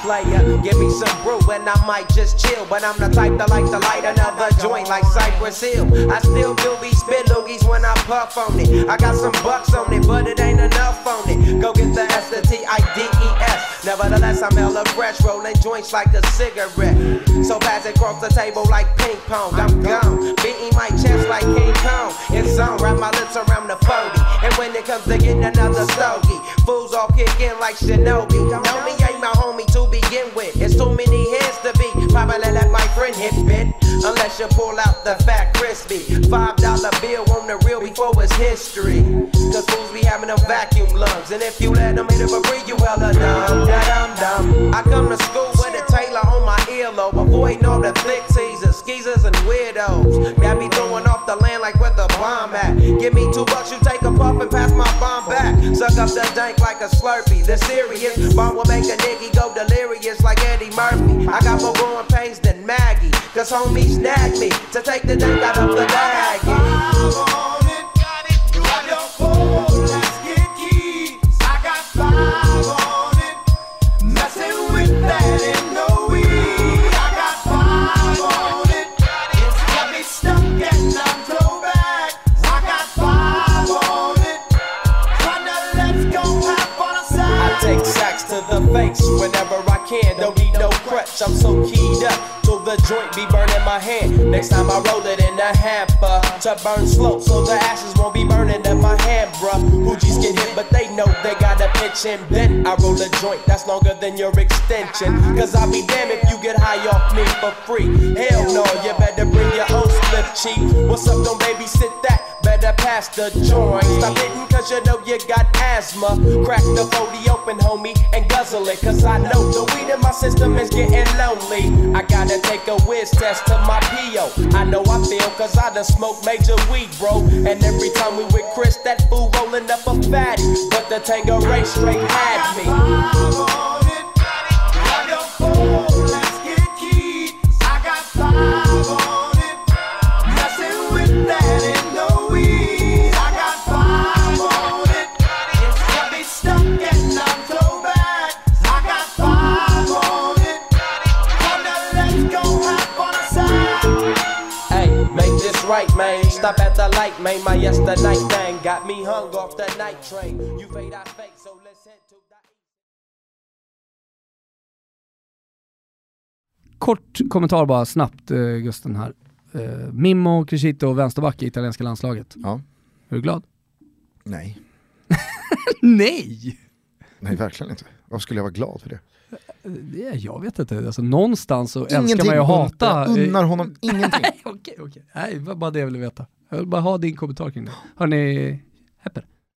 Player. Give me some brew and I might just chill. But I'm the type that like to light another joint like Cypress Hill. I still do be spit loogies when I puff on it. I got some bucks on it, but it ain't enough on it. Go get the S, the T, I, D, E, S. Nevertheless, I'm hella fresh, rolling joints like a cigarette. So pass it across the table like ping pong. I'm gone, beating my chest like King Kong. It's on, wrap my lips around the 40. And when it comes to getting another stogie, fools all kick in like Shinobi. Know me ain't my homie to begin with. It's too many heads to be. Probably let my friend hit bit. Unless you pull out the fat crispy. Five dollar bill on the real before it's history. Cause fools be having them vacuum lungs. And if you let them hit it for free, you hella dumb. Da dum dum. I come to school with a Taylor on my earlobe. Avoiding all the flick teasers, skeezers, and weirdos. Got me throwing off the. Give me two bucks, you take a puff and pass my bomb back. Suck up the dank like a slurpee. The serious bomb will make a nigga go delirious like Eddie Murphy. I got more growing pains than Maggie. Cause homie snagged me to take the dank out of the bag. I'm so keyed up. Till the joint be burning my hand. Next time I roll it in a hamper to burn slow, so the ashes won't be burning in my hand, bruh. Hoogies get hit, but they know they gotta pitch and bend. I roll a joint that's longer than your extension. Cause I'll be damned if you get high off me for free. Hell no, you better bring your own slip cheap. What's up, don't babysit that? Better pass the joint. Stop hitting cause you know you got asthma. Crack the 40 open, homie, and guzzle it. Cause I know the weed in my system is getting lonely. I gotta take a whiz test to my PO. I know I feel cause I done smoked major weed, bro. And every time we with Chris, that fool rolling up a fatty. But the Tango race straight had me. Right, man. Stop at the light, man. My yesterday thing got me hung off the night train. You fade, I fake, so let's head to. Kort kommentar bara snabbt eh, Gusten här. Eh, Mimmo Crescito, vänsterback i italienska landslaget. Ja. Är du glad? Nej, [LAUGHS] Nej! nej verkligen inte. Varför skulle jag vara glad för det? Det, jag vet inte, alltså, någonstans så älskar Ingenting man ju att hata. Jag unnar honom [LAUGHS] ingenting. Nej, okej, okej. Nej, det var bara det jag ville veta. Jag vill bara ha din kommentar kring det. Hörni, Hepper.